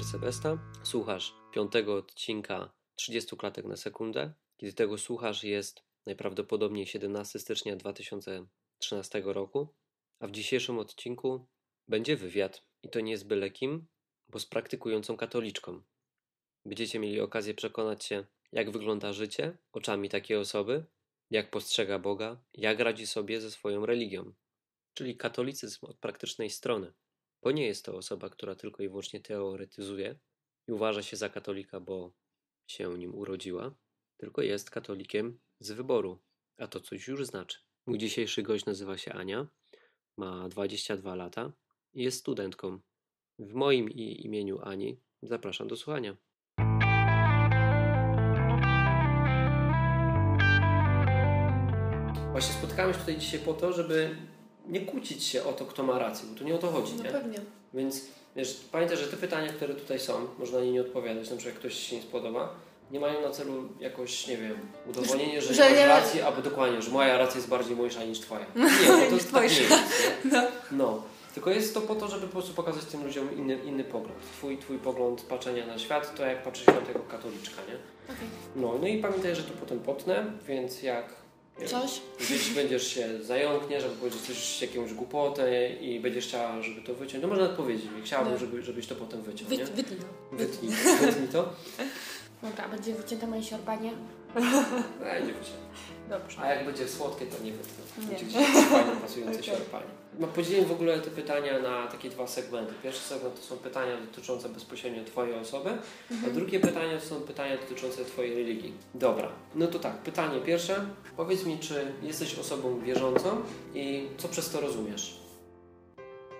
Hubert Sebesta. Słuchasz piątego odcinka 30 klatek na sekundę. Kiedy tego słuchasz, jest najprawdopodobniej 17 stycznia 2013 roku, a w dzisiejszym odcinku będzie wywiad i to nie z byle kim, bo z praktykującą katoliczką. Będziecie mieli okazję przekonać się, jak wygląda życie oczami takiej osoby, jak postrzega Boga, jak radzi sobie ze swoją religią, czyli katolicyzm od praktycznej strony. Bo nie jest to osoba, która tylko i wyłącznie teoretyzuje i uważa się za katolika, bo się nim urodziła, tylko jest katolikiem z wyboru, a to coś już znaczy. Mój dzisiejszy gość nazywa się Ania, ma 22 lata i jest studentką. W moim i imieniu Ani zapraszam do słuchania. Właśnie spotkałem się tutaj dzisiaj po to, żeby nie kłócić się o to, kto ma rację, bo tu nie o to chodzi, No nie? pewnie. Więc wiesz, pamiętaj, że te pytania, które tutaj są, można na nie nie odpowiadać, na przykład jak ktoś się nie spodoba, nie mają na celu jakoś, nie wiem, udowodnienie, że, Że nie masz albo dokładnie, że moja racja jest bardziej mojsza niż twoja. Nie, bo to Niż tak nie jest. No. No. Tylko jest to po to, żeby po prostu pokazać tym ludziom inny, inny pogląd. Twój, twój pogląd patrzenia na świat, to jak patrzysz na tego katoliczka, nie? Okej. No, no i pamiętaj, że to potem potnę, więc jak Coś? gdzieś będziesz się zająkniesz, albo powiedzieć coś, jakąś głupotę i będziesz chciała, żeby to wyciąć, no można nawet powiedzieć, chciałabym, No. żeby, żebyś to potem wyciął, Wy, nie? wytnij to. Wytnij, to, wytnij to. Dobra, będzie wycięte moje siorbanie? Będzie wyciąć. Dobrze. A jak będzie słodkie, to nie wytnę. Będzie gdzieś fajnie pasujące się opalnie. No, podzieliłem w ogóle te pytania na takie dwa segmenty. Pierwszy segment to są pytania dotyczące bezpośrednio Twojej osoby, a drugie pytania to są pytania dotyczące Twojej religii. Dobra, no to tak, pytanie pierwsze. Powiedz mi, czy jesteś osobą wierzącą i co przez to rozumiesz?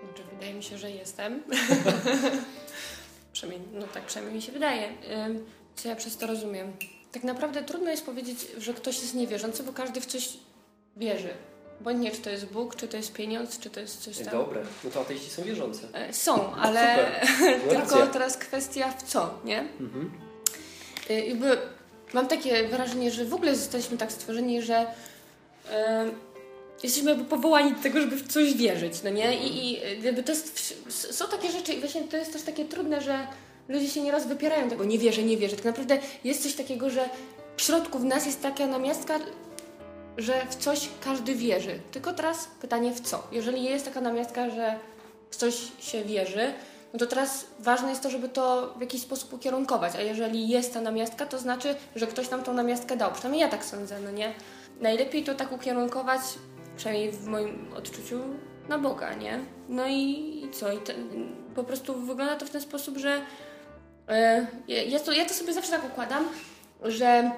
Znaczy, wydaje mi się, że jestem. przynajmniej, no tak przynajmniej mi się wydaje. Co ja przez to rozumiem? Tak naprawdę trudno jest powiedzieć, że ktoś jest niewierzący, bo każdy w coś wierzy. Bo nie, czy to jest Bóg, czy to jest pieniądz, czy to jest coś tam. Dobre, no to ateiści są wierzący. E, Są, ale Super. No tylko teraz kwestia w co, nie? Mhm. Jakby mam takie wrażenie, że w ogóle zostaliśmy tak stworzeni, że y, jesteśmy jakby powołani do tego, żeby w coś wierzyć, no nie? I, i jakby to jest, są takie rzeczy i właśnie to jest też takie trudne, że ludzie się nieraz wypierają tego, nie wierzę, nie wierzę. Tak naprawdę jest coś takiego, że w środku w nas jest taka namiastka, że w coś każdy wierzy. Tylko teraz pytanie w co? Jeżeli jest taka namiastka, że w coś się wierzy, no to teraz ważne jest to, żeby to w jakiś sposób ukierunkować. A jeżeli jest ta namiastka, to znaczy, że ktoś nam tą namiastkę dał. Przynajmniej ja tak sądzę, no nie? Najlepiej to tak ukierunkować, przynajmniej w moim odczuciu, na Boga, nie? No i, co? I ten, po prostu wygląda to w ten sposób, że ja, to, ja to sobie zawsze tak układam, że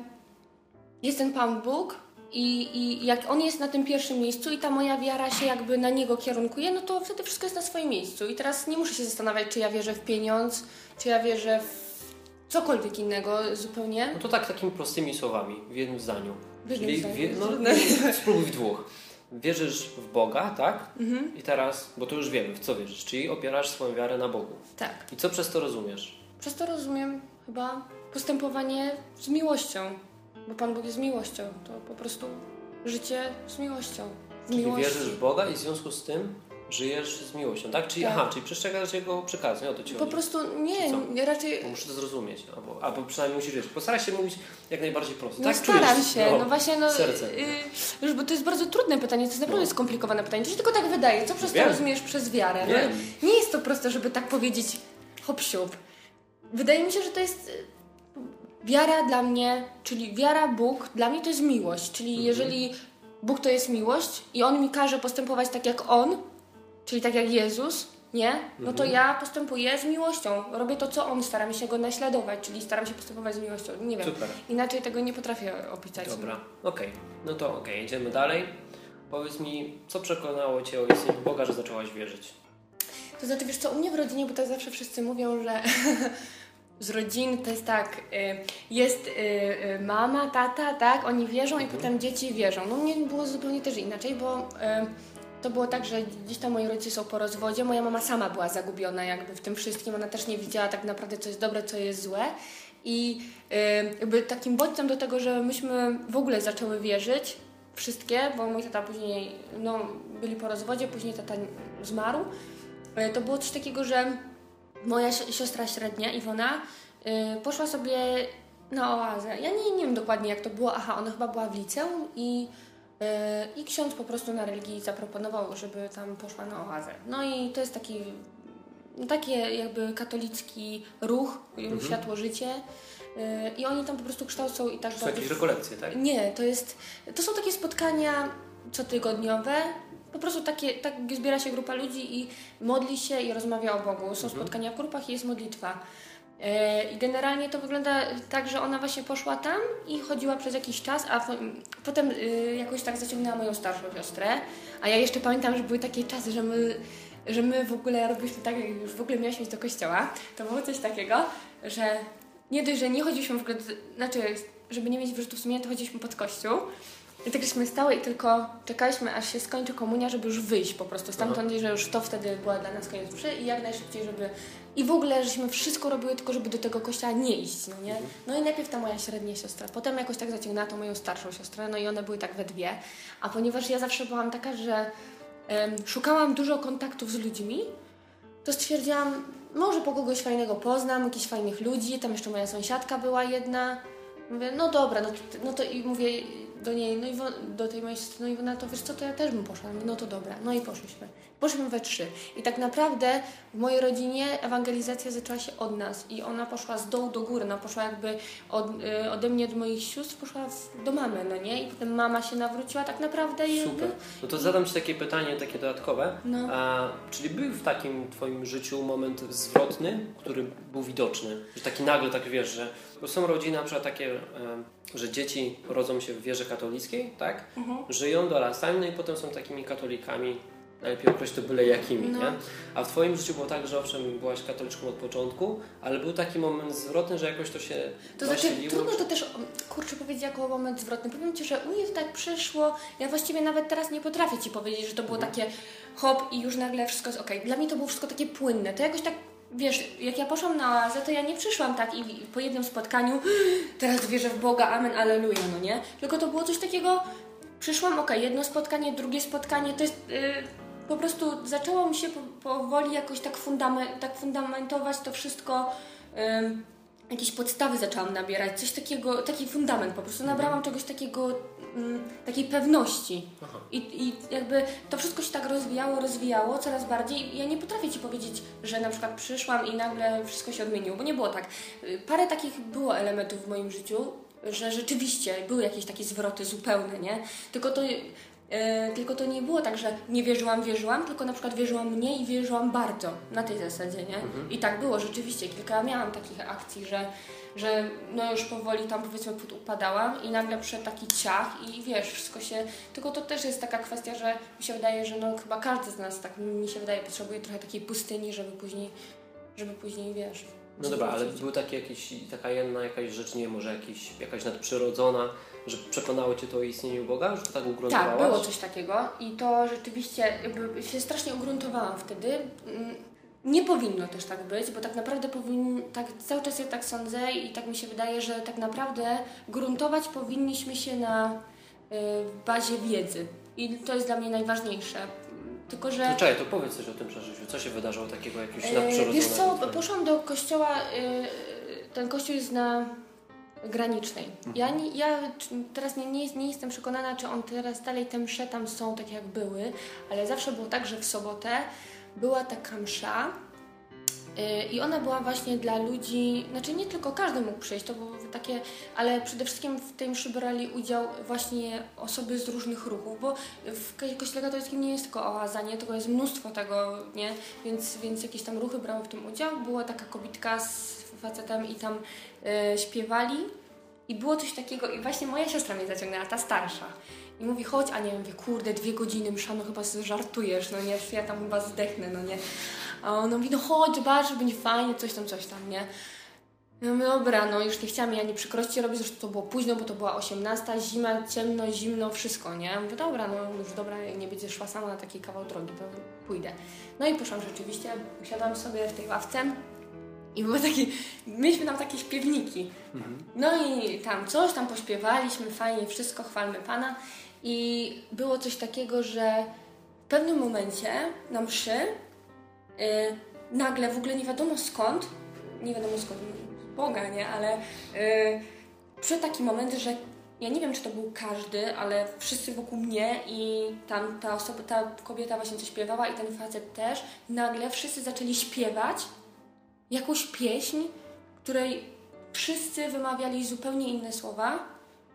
jest ten Pan Bóg i, i jak On jest na tym pierwszym miejscu i ta moja wiara się jakby na Niego kierunkuje, no to wtedy wszystko jest na swoim miejscu. I teraz nie muszę się zastanawiać, czy ja wierzę w pieniądz, czy ja wierzę w cokolwiek innego zupełnie. No to tak takimi prostymi słowami, w jednym zdaniu. W jednym Czyli zdaniu. Wie, no, spróbuj w dwóch. Wierzysz w Boga, tak? Mhm. I teraz, bo to już wiemy, w co wierzysz, czyli opierasz swoją wiarę na Bogu. Tak. I co przez to rozumiesz? Przez to rozumiem chyba postępowanie z miłością, bo Pan Bóg jest miłością. To po prostu życie z miłością. W Czyli miłości. wierzysz w Boga i w związku z tym żyjesz z miłością, tak? Czyli, Tak. aha, czyli przestrzegasz Jego przykaz, nie o to Ci Po chodzi. prostu Czy nie, nie raczej Bo Muszę to zrozumieć, albo, albo przynajmniej musisz wiedzieć. Postaraj się mówić jak najbardziej prosto. No tak staram czujesz? się, no, właśnie no, serce. y, już, bo to jest bardzo trudne pytanie, to jest naprawdę No. skomplikowane pytanie. To się tylko tak wydaje, co przez to rozumiesz przez wiarę? No, nie jest to proste, żeby tak powiedzieć hop siup. Wydaje mi się, że to jest y, wiara dla mnie, czyli wiara Bóg, dla mnie to jest miłość, czyli Mhm. jeżeli Bóg to jest miłość i On mi każe postępować tak jak On, czyli tak jak Jezus, nie? No to Mhm. ja postępuję z miłością. Robię to, co On, staram się Go naśladować, czyli staram się postępować z miłością. Nie wiem. Super. Inaczej tego nie potrafię opisać. Dobra, okej. No to okej, idziemy dalej. Powiedz mi, co przekonało Cię o istnieniu Boga, że zaczęłaś wierzyć? To znaczy, wiesz co, u mnie w rodzinie, bo tak zawsze wszyscy mówią, że z rodziny to jest tak, y, jest y, y, mama, tata, tak, oni wierzą i Mhm. potem dzieci wierzą. No mnie było zupełnie też inaczej, bo to było tak, że gdzieś tam moi rodzice są po rozwodzie, moja mama sama była zagubiona jakby w tym wszystkim, ona też nie widziała tak naprawdę, co jest dobre, co jest złe. I jakby takim bodźcem do tego, że myśmy w ogóle zaczęły wierzyć, wszystkie, bo mój tata później, no, byli po rozwodzie, później tata zmarł, to było coś takiego, że moja siostra średnia, Iwona, yy, poszła sobie na oazę. Ja nie, nie wiem dokładnie jak to było. Aha, ona chyba była w liceum i, yy, i ksiądz po prostu na religii zaproponował, żeby tam poszła na oazę. No i to jest taki takie jakby katolicki ruch, mhm. światło życie. Yy, I oni tam po prostu kształcą i tak To są jakieś rekolekcje, tak? Nie, to jest. To są takie spotkania cotygodniowe. Po prostu takie, tak zbiera się grupa ludzi i modli się i rozmawia o Bogu. Są mhm. spotkania w grupach i jest modlitwa. Yy, I generalnie to wygląda tak, że ona właśnie poszła tam i chodziła przez jakiś czas, a potem yy, jakoś tak zaciągnęła moją starszą siostrę. A ja jeszcze pamiętam, że były takie czasy, że my że my w ogóle robiliśmy tak, jak już w ogóle miałyśmy iść do kościoła, to było coś takiego, że nie dość, że nie chodziliśmy w ogóle, znaczy, żeby nie mieć wyrzutów sumienia, to chodziliśmy pod kościół. I tak żeśmy stały i tylko czekaliśmy, aż się skończy komunia, żeby już wyjść po prostu stamtąd, Aha. że już to wtedy była dla nas koniec mszy i jak najszybciej, żeby... I w ogóle, żeśmy wszystko robiły tylko, żeby do tego kościoła nie iść, no nie? Mhm. No i najpierw ta moja średnia siostra, potem jakoś tak zaciągnęła tą moją starszą siostrę, no i one były tak we dwie. A ponieważ ja zawsze byłam taka, że szukałam dużo kontaktów z ludźmi, to stwierdziłam, może po kogoś fajnego poznam, jakichś fajnych ludzi, tam jeszcze moja sąsiadka była jedna. Mówię, no dobra, no, no to i mówię do niej, no i do tej mojej siostry, no i ona to wiesz co, to ja też bym poszła. Mówię, no to dobra, no i poszliśmy. Poszliśmy we trzy. I tak naprawdę w mojej rodzinie ewangelizacja zaczęła się od nas i ona poszła z dołu do góry, ona poszła jakby od, y, ode mnie do moich sióstr, poszła do mamy, no nie? I potem mama się nawróciła tak naprawdę. Jakby... Super. No to zadam Ci takie pytanie, takie dodatkowe. No. A, czyli był w takim Twoim życiu moment zwrotny, który był widoczny? Że taki nagle, tak wiesz, że bo są rodziny na przykład takie, że dzieci rodzą się w wierze katolickiej, tak? Mhm. Żyją, dorastają, no i potem są takimi katolikami najlepiej określić to byle jakimi, no. nie? A w Twoim życiu było tak, że owszem, byłaś katoliczką od początku, ale był taki moment zwrotny, że jakoś to się To znaczy, trudno to też, kurczę, powiedzieć jako moment zwrotny. Powiem Ci, że u mnie to tak przyszło, ja właściwie nawet teraz nie potrafię Ci powiedzieć, że to było mhm. takie hop i już nagle wszystko jest ok. Dla mnie to było wszystko takie płynne. To jakoś tak wiesz, jak ja poszłam na oazę, to ja nie przyszłam tak i po jednym spotkaniu teraz wierzę w Boga, amen, aleluja, no nie? Tylko to było coś takiego, przyszłam, ok, jedno spotkanie, drugie spotkanie, to jest... Yy, po prostu zaczęło mi się powoli jakoś tak, fundament, tak fundamentować to wszystko. Um, jakieś podstawy zaczęłam nabierać, coś takiego, taki fundament po prostu. Mhm. Nabrałam czegoś takiego, um, takiej pewności. I, I jakby to wszystko się tak rozwijało, rozwijało coraz bardziej. Ja nie potrafię Ci powiedzieć, że na przykład przyszłam i nagle wszystko się odmieniło, bo nie było tak. Parę takich było elementów w moim życiu, że rzeczywiście były jakieś takie zwroty zupełne, nie? Tylko to E, tylko to nie było tak, że nie wierzyłam, wierzyłam, tylko na przykład wierzyłam mniej i wierzyłam bardzo na tej zasadzie, nie? Mhm. I tak było rzeczywiście. Kilka miałam takich akcji, że, że no już powoli tam powiedzmy upadałam i nagle przyszedł taki ciach i wiesz, wszystko się... Tylko to też jest taka kwestia, że mi się wydaje, że no chyba każdy z nas tak mi się wydaje potrzebuje trochę takiej pustyni, żeby później, żeby później wiesz... No dobra, ale był taki jakiś, taka jedna jakaś rzecz, nie może jakiś, jakaś nadprzyrodzona, że przekonało Cię to o istnieniu Boga, że to tak ugruntowałaś? Tak, było coś takiego i to rzeczywiście jakby się strasznie ugruntowałam wtedy. Mm, nie powinno też tak być, bo tak naprawdę powinno, tak, cały czas ja tak sądzę i tak mi się wydaje, że tak naprawdę gruntować powinniśmy się na y, bazie wiedzy. I to jest dla mnie najważniejsze. Tylko, że... No czekaj, to powiedz coś o tym przeżyciu. Co się wydarzyło takiego jakiegoś yy, nadprzyrodzonego? Wiesz co, poszłam do kościoła, yy, ten kościół jest na granicznej. Mhm. Ja, nie, ja teraz nie, nie, nie, jestem przekonana, czy on teraz dalej te msze tam są tak jak były, ale zawsze było tak, że w sobotę była taka msza yy, i ona była właśnie dla ludzi, znaczy nie tylko każdy mógł przyjść, to było takie, ale przede wszystkim w tej mszy brali udział właśnie osoby z różnych ruchów, bo w kościele katolickim nie jest tylko oaza, nie, tylko jest mnóstwo tego, nie, więc, więc jakieś tam ruchy brały w tym udział. Była taka kobitka z facetem i tam e, śpiewali i było coś takiego i właśnie moja siostra mnie zaciągnęła, ta starsza. I mówi, chodź, a nie, mówię, kurde, dwie godziny msza, no chyba żartujesz, no nie, ja tam chyba zdechnę, no nie. A ona mówi, no chodź, zobacz, będzie fajnie, coś tam, coś tam, nie. No dobra, no już nie chciałam ja nie przykrości robić, zresztą to było późno, bo to była 18, zima, ciemno, zimno, wszystko, nie? Mówię, dobra, no już dobra, nie będzie szła sama na taki kawał drogi, to pójdę. No i poszłam rzeczywiście, usiadłam sobie w tej ławce, i były takie, mieliśmy tam takie śpiewniki. Mhm. No i tam coś tam pośpiewaliśmy, fajnie, wszystko, chwalmy Pana. I było coś takiego, że w pewnym momencie na mszy yy, nagle w ogóle nie wiadomo skąd, nie wiadomo skąd, Boga, nie, ale yy, przyszedł taki moment, że ja nie wiem, czy to był każdy, ale wszyscy wokół mnie i tam ta osoba, ta kobieta właśnie coś śpiewała i ten facet też, nagle wszyscy zaczęli śpiewać jakąś pieśń, której wszyscy wymawiali zupełnie inne słowa,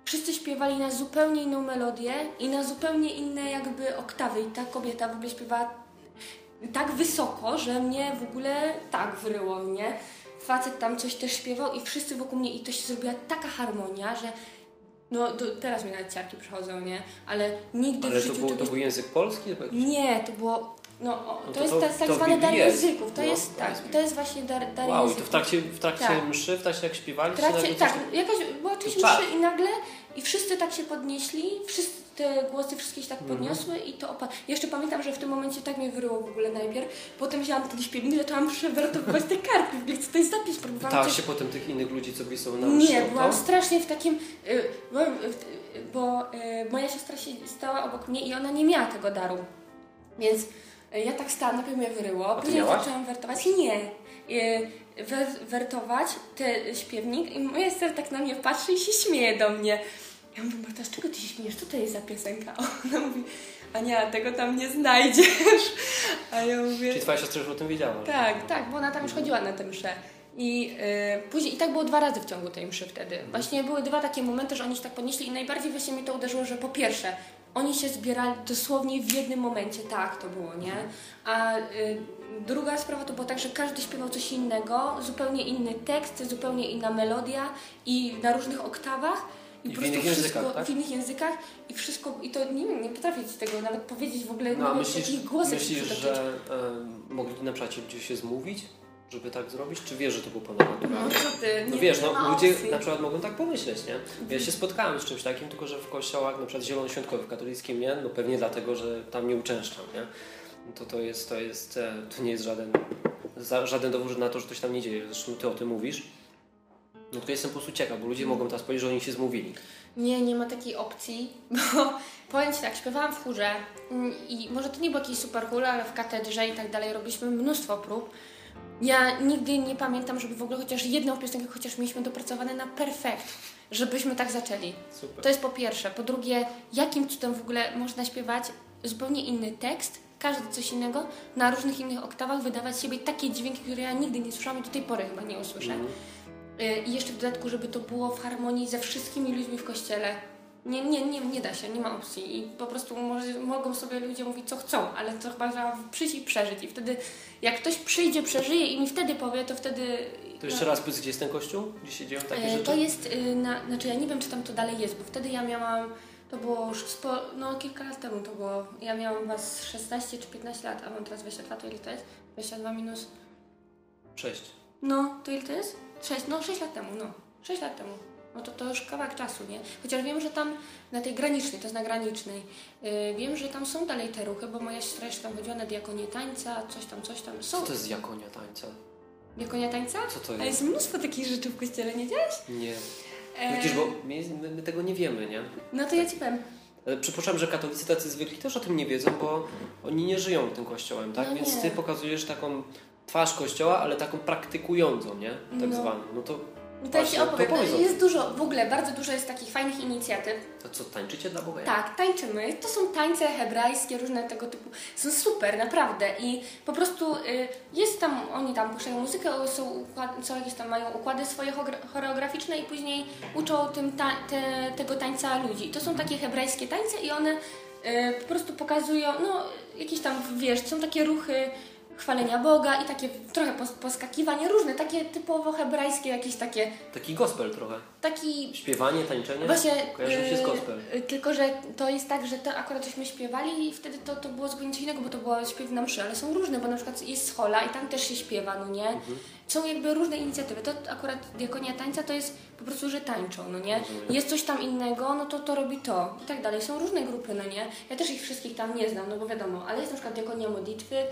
wszyscy śpiewali na zupełnie inną melodię i na zupełnie inne jakby oktawy i ta kobieta w ogóle śpiewała tak wysoko, że mnie w ogóle tak wyryło, nie? Facet tam coś też śpiewał i wszyscy wokół mnie i to się zrobiła taka harmonia, że no do, teraz mi nawet ciarki przychodzą, nie? Ale nigdy Ale w to, życiu był, to czegoś... był język polski? Nie, to było... No, o, No to, to jest to- tak, tak to zwany dar języków. To No, jest to tak, jest to jest właśnie dar, dar Wow, i to języków. w trakcie, w trakcie Tak. mszy, w trakcie jak śpiewali, W trakcie, tak, coś... jakaś była część To mszy i nagle i wszyscy tak się podnieśli, wszyscy te głosy wszystkie się tak Mhm. podniosły i to opa... Jeszcze pamiętam, że w tym momencie tak mnie wyryło w ogóle najpierw, potem wzięłam ten śpiewnik i zaczęłam przewertować te karty, w ogóle chcę tutaj zapis, próbowałam Pytałaś się potem tych innych ludzi, co tobą na mszy Nie, to? byłam strasznie w takim. y, byłam, y, y, bo y, moja siostra się stała obok mnie i ona nie miała tego daru. Więc ja tak stałam, najpierw mnie wyryło, później miałaś? zaczęłam wertować. Nie. Wer, wertować ten śpiewnik i moja siostra tak na mnie patrzy i się śmieje do mnie. Ja mówię, Marta, z czego ty się śmiejesz? Co to jest za piosenka? Ona mówi, Ania, tego tam nie znajdziesz. A ja mówię... Czyli twoja siostra już o tym wiedziała. Tak, tak, bo ona tam już chodziła na tę mszę. I y, później, i tak było dwa razy w ciągu tej mszy wtedy. Właśnie były dwa takie momenty, że oni się tak podnieśli i najbardziej właśnie mi to uderzyło, że po pierwsze, oni się zbierali dosłownie w jednym momencie, tak to było, nie? A y, druga sprawa to było tak, że każdy śpiewał coś innego, zupełnie inny tekst, zupełnie inna melodia i na różnych oktawach. I w po prostu wszystko językach, tak? w innych językach i wszystko, i to nie nie potrafię ci tego nawet powiedzieć w ogóle, No nawet myślisz, takich głosów myślisz że e, mogli na przykład gdzieś się zmówić, żeby tak zrobić? Czy wiesz, że to był ponadnaturalne? No co ty, No nie, wiesz, nie no ludzie opcji. na przykład mogą tak pomyśleć, nie? Ja się spotkałem z czymś takim, tylko że w kościołach, na przykład zielonoświątkowych katolickim, nie? No pewnie dlatego, że tam nie uczęszczam, nie? No To, to jest, to jest, e, to nie jest żaden, żaden dowód na to, że coś tam nie dzieje. Zresztą ty o tym mówisz. No to jestem po prostu ciekaw, bo ludzie mogą teraz powiedzieć, że oni się zmówili. Nie, nie ma takiej opcji, bo powiem Ci tak, śpiewałam w chórze mm, i może to nie był jakiś super chór, ale w katedrze i tak dalej robiliśmy mnóstwo prób. Ja nigdy nie pamiętam, żeby w ogóle chociaż jedną piosenkę, chociaż mieliśmy dopracowane na perfekt, żebyśmy tak zaczęli. Super. To jest po pierwsze. Po drugie, jakim cudem w ogóle można śpiewać zupełnie inny tekst, każdy coś innego, na różnych innych oktawach, wydawać siebie takie dźwięki, które ja nigdy nie słyszałam i do tej pory chyba nie usłyszę. Y, I jeszcze w dodatku, żeby to było w harmonii ze wszystkimi ludźmi w kościele. Nie, nie, nie, nie da się, nie ma opcji. I po prostu może, mogą sobie ludzie mówić, co chcą, ale to chyba trzeba przyjść i przeżyć. I wtedy, jak ktoś przyjdzie, przeżyje i mi wtedy powie, to wtedy. To jeszcze raz powiedz, gdzie jest ten kościół? Gdzie się dzieją takie E, rzeczy? To jest, y, na, znaczy ja nie wiem, czy tam to dalej jest, bo wtedy ja miałam, to było już spo, no kilka lat temu to było, ja miałam was 16 czy 15 lat, a mam teraz 22, to ile to jest? 22 minus, Sześć. no, to ile to jest? 6, no 6 lat temu, no, 6 lat temu. No to, to już kawałek czasu, nie? Chociaż wiem, że tam na tej granicznej, to jest na granicznej, yy, wiem, że tam są dalej te ruchy, bo moja siostra jeszcze tam chodziła na diakonię tańca, coś tam, coś tam. Są Co to jest jakonia tańca? diakonia tańca? Co to A jest? jest mnóstwo takich rzeczy w kościele, nie wiedziałeś? Nie. E, Widzisz, bo my, my, tego nie wiemy, nie? No to ja ci powiem. Ale Przypuszczam, że katolicy tacy zwykli też o tym nie wiedzą, bo oni nie żyją tym kościołem, tak? No Więc nie. ty pokazujesz taką twarz kościoła, ale taką praktykującą, nie? Tak No. zwaną. No to, To Właśnie, to opowiem. powiedz o tym. Jest dużo, w ogóle bardzo dużo jest takich fajnych inicjatyw. to co, tańczycie dla Boga? Tak, tańczymy. To są tańce hebrajskie, różne tego typu. Są super, naprawdę. I po prostu y, jest tam, oni tam puszczają muzykę, są, układ, są jakieś tam, mają układy swoje choreograficzne i później uczą tym ta, te, tego tańca ludzi. To są takie hebrajskie tańce i one y, po prostu pokazują, no jakieś tam, wiesz, są takie ruchy chwalenia Boga i takie trochę pos, poskakiwanie, różne, takie typowo hebrajskie, jakieś takie, Taki gospel trochę. taki Śpiewanie, tańczenie? Właśnie, Kojarzy się z yy, gospel. yy, tylko, że to jest tak, że to akurat żeśmy śpiewali i wtedy to, to było zupełnie coś innego, bo to było śpiew na mszy, ale są różne, bo na przykład jest schola i tam też się śpiewa, no nie? Mhm. Są jakby różne inicjatywy. To akurat diakonia tańca to jest po prostu, że tańczą, no nie? Rozumiem. Jest coś tam innego, no to to robi to i tak dalej. Są różne grupy, no nie? Ja też ich wszystkich tam nie znam, no bo wiadomo, ale jest na przykład diakonia modlitwy, y,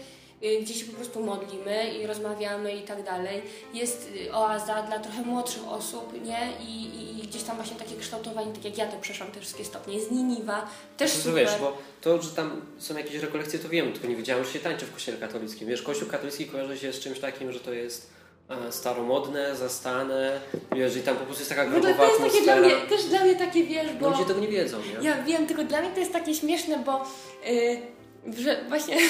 gdzie się po prostu modlimy i rozmawiamy i tak dalej. Jest y, oaza dla trochę młodszych osób, nie? I, i, gdzieś tam właśnie takie kształtowanie, tak jak ja to przeszłam te wszystkie stopnie. Jest Niniwa, też To super. wiesz, bo to, że tam są jakieś rekolekcje, to wiem, tylko nie wiedziałem, że się tańczy w kościele katolickim. Wiesz, kościół katolicki kojarzy się z czymś takim, że to jest e, staromodne, zastane, wiesz, i tam po prostu jest taka ogóle grobowa to jest takie dla mnie, też dla mnie takie, wiesz, bo... Ludzie tego nie wiedzą, nie? Ja wiem, tylko dla mnie to jest takie śmieszne, bo yy, że właśnie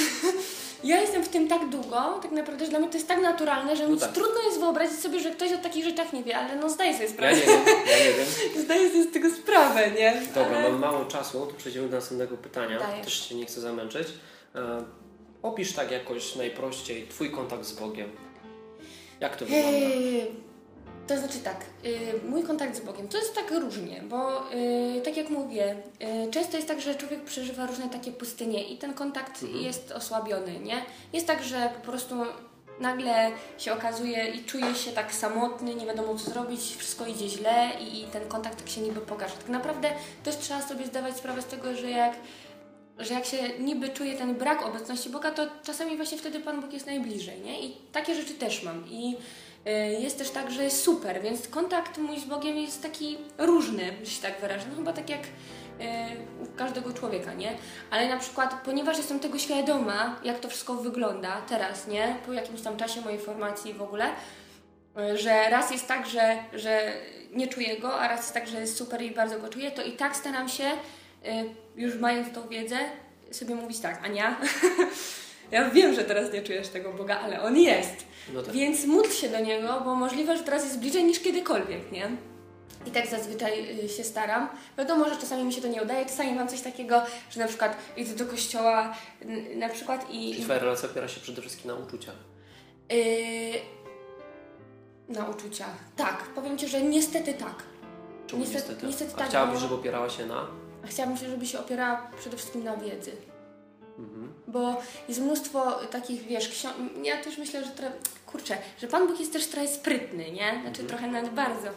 ja jestem w tym tak długo, tak naprawdę, że dla mnie to jest tak naturalne, że No mi tak. trudno jest wyobrazić sobie, że ktoś o takich rzeczach nie wie, ale no zdaję sobie Ja sprawę. nie wiem, ja nie wiem. Zdaję sobie z tego sprawę, nie? Dobra, ale... mam mało czasu, to przejdziemy do następnego pytania. Dajesz. Też się nie chcę zamęczyć. E, opisz tak jakoś najprościej Twój kontakt z Bogiem. Jak to wygląda? Yy, To znaczy tak, yy, mój kontakt z Bogiem to jest tak różnie, bo yy, tak jak mówię, yy, często jest tak, że człowiek przeżywa różne takie pustynie i ten kontakt Mhm. jest osłabiony, nie? Jest tak, że po prostu nagle się okazuje i czuje się tak samotny, nie wiadomo co zrobić, wszystko idzie źle i, i ten kontakt tak się niby pogarsza. Tak naprawdę też trzeba sobie zdawać sprawę z tego, że jak że jak się niby czuje ten brak obecności Boga, to czasami właśnie wtedy Pan Bóg jest najbliżej, nie? I takie rzeczy też mam. I y, jest też tak, że jest super, więc kontakt mój z Bogiem jest taki różny, że się tak wyrażę. No chyba tak jak y, u każdego człowieka, nie? Ale na przykład, ponieważ jestem tego świadoma, jak to wszystko wygląda teraz, nie? Po jakimś tam czasie mojej formacji w ogóle, y, że raz jest tak, że, że nie czuję go, a raz jest tak, że jest super i bardzo go czuję, to i tak staram się, już mając tą wiedzę, sobie mówić tak, Ania, ja wiem, że teraz nie czujesz tego Boga, ale On jest. No tak. Więc módl się do Niego, bo możliwe, że teraz jest bliżej niż kiedykolwiek, nie? I tak zazwyczaj y, się staram. Wiadomo, że czasami mi się to nie udaje, czasami mam coś takiego, że na przykład idę do kościoła na przykład i... Czyli Twoja relacja opiera się przede wszystkim na uczuciach. Yy, na uczuciach. Tak, powiem Ci, że niestety tak. Czemu Niestety- niestety? niestety A tak, chciałabyś, bo- żeby opierała się na? A chciałabym, się, żeby się opierała przede wszystkim na wiedzy. Mhm. Bo jest mnóstwo takich, wiesz, książ... Ja też myślę, że trochę, kurczę, że Pan Bóg jest też trochę sprytny, nie? Znaczy Mhm. trochę nawet bardzo.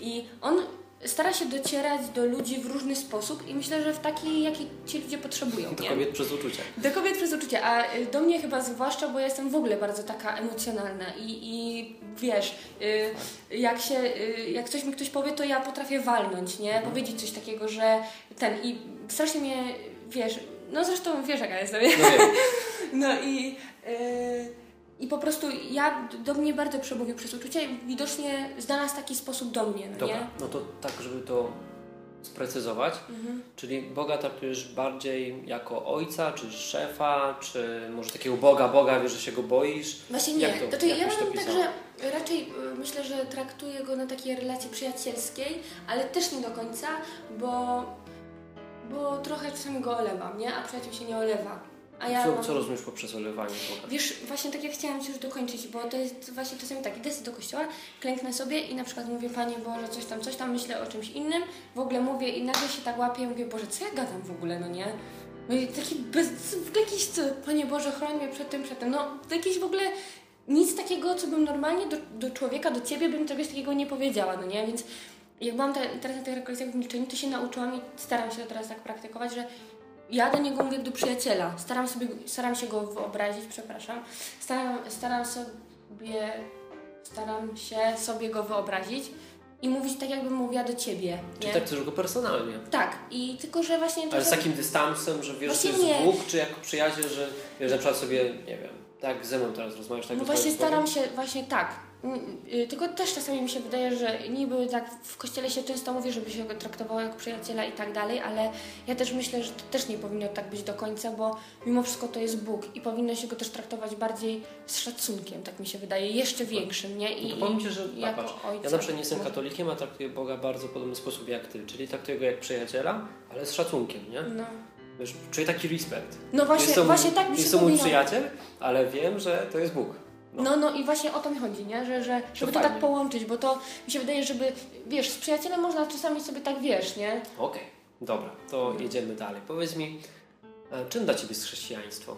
I On stara się docierać do ludzi w różny sposób i myślę, że w taki, jaki ci ludzie potrzebują, Do nie? kobiet przez uczucia. Do kobiet przez uczucie, a y, do mnie chyba zwłaszcza, bo ja jestem w ogóle bardzo taka emocjonalna i, i wiesz, y, jak się, y, jak coś mi ktoś powie, to ja potrafię walnąć, nie? Mhm. Powiedzieć coś takiego, że ten i strasznie mnie, wiesz, no zresztą wiesz jaka jest sobie. No wiem. No i, y, i po prostu ja, do mnie bardzo przemówił przez uczucie i widocznie znalazł taki sposób do mnie, no Dobra, nie? no to tak, żeby to sprecyzować. Mhm. Czyli Boga traktujesz bardziej jako ojca, czy szefa, czy może takiego Boga, Boga, wiesz, że się go boisz? Właśnie nie. Jak to- znaczy, jak ja mam tak, że raczej y, myślę, że traktuję go na takiej relacji przyjacielskiej, ale też nie do końca, bo, bo trochę czasami go olewam, nie? A przyjaciół się nie olewa. A ja co, mam... co rozumiesz poprzez olewanie? Wiesz, właśnie tak jak chciałam Ci już dokończyć, bo to jest właśnie czasami tak, idę do kościoła, klęknę sobie i na przykład mówię, Panie Boże, coś tam, coś tam, myślę o czymś innym, w ogóle mówię i nagle się tak łapię, mówię, Boże, co ja gadam w ogóle, no nie? No i taki bez, jakiś, co, Panie Boże, chroń mnie przed tym, przed tym, no jakieś w ogóle nic takiego, co bym normalnie do, do człowieka, do Ciebie bym czegoś takiego nie powiedziała, no nie? Więc jak byłam te, teraz na tych rekolekcjach w milczeniu, to się nauczyłam i staram się to teraz tak praktykować, że ja do niego mówię jak do przyjaciela. Staram, sobie, staram się go wyobrazić, przepraszam. Staram, staram sobie staram się sobie go wyobrazić i mówić tak, jakbym mówiła do ciebie. Czy tak chcesz go personalnie? Tak, i tylko, że właśnie Ale z takim dystansem, że wiesz, Właśnie że to jest. Bóg, czy jako przyjaciel, że wiesz, na przykład sobie, nie wiem, tak ze mną teraz rozmawiasz, tak No właśnie staram się, właśnie tak. Mm, y, Tylko też czasami mi się wydaje, że niby tak w kościele się często mówi, żeby się go traktowało jak przyjaciela i tak dalej, ale ja też myślę, że to też nie powinno tak być do końca, bo mimo wszystko to jest Bóg i powinno się go też traktować bardziej z szacunkiem, tak mi się wydaje, jeszcze większym, nie? I, No Ci, że i jako patrz, ojca. ja na przykład nie jestem katolikiem, a traktuję Boga bardzo podobny sposób jak Ty, czyli traktuję go jak przyjaciela, ale z szacunkiem, nie? No, Wiesz, czuję taki respekt. no właśnie, właśnie tak mi się to mój powinno- przyjaciel, ale wiem, że to jest Bóg. No. No, no i właśnie o to mi chodzi, nie? Że, że żeby to fajnie. tak połączyć, bo to mi się wydaje, żeby, wiesz, z przyjacielem można czasami sobie tak, wiesz, nie? Okej, dobra, to jedziemy dalej. Powiedz mi, e, czym dla Ciebie jest chrześcijaństwo?